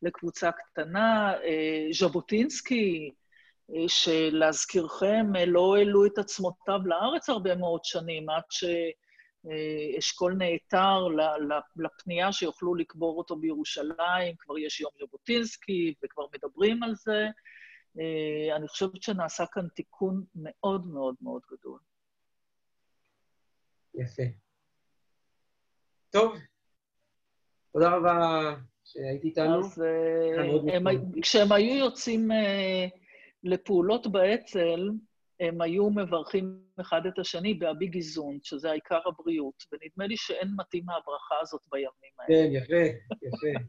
לקבוצה קטנה. ז'בוטינסקי, שלהזכירכם, לא העלו את עצמותיו לארץ הרבה מאוד שנים, עד שאשכול נעתר לפנייה שיוכלו לקבור אותו בירושלים, כבר יש יום ז'בוטינסקי וכבר מדברים על זה. אה, אני חושבת שנעשה כאן תיקון מאוד מאוד מאוד גדול. יפה. טוב, תודה רבה שהיית איתנו. אז אה, הם, כשהם היו יוצאים אה, לפעולות באצ"ל, הם היו מברכים אחד את השני באביג איזון, שזה העיקר הבריאות, ונדמה לי שאין מתאים מהברכה הזאת בימים האלה. כן, יפה, יפה.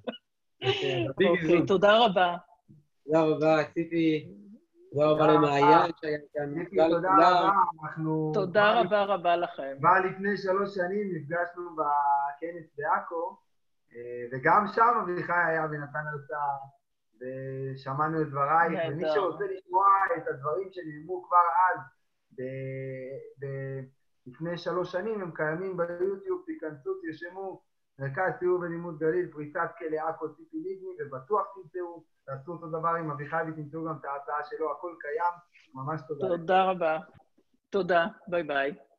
אוקיי, תודה רבה. תודה רבה, ציפי. תודה רבה למעיין שהיה כאן. תודה רבה, אנחנו... תודה רבה רבה לכם. כבר לפני שלוש שנים נפגשנו בכנס בעכו, אה, וגם שם אביחי היה ונתן הרצאה, ושמענו את דברייך, ומי שרוצה לשמוע את הדברים שנאמרו כבר אז, לפני שלוש שנים, הם קיימים ביוטיוב, תיכנסו, תרשמו, מרכז סיור ולימוד גליל, פריצת כלא עכו ציפי ליגני, ובטוח תמצאו. תעשו אותו דבר עם אביחי ותמצאו גם את ההצעה שלו, הכל קיים, ממש תודה. תודה רבה. תודה, ביי ביי.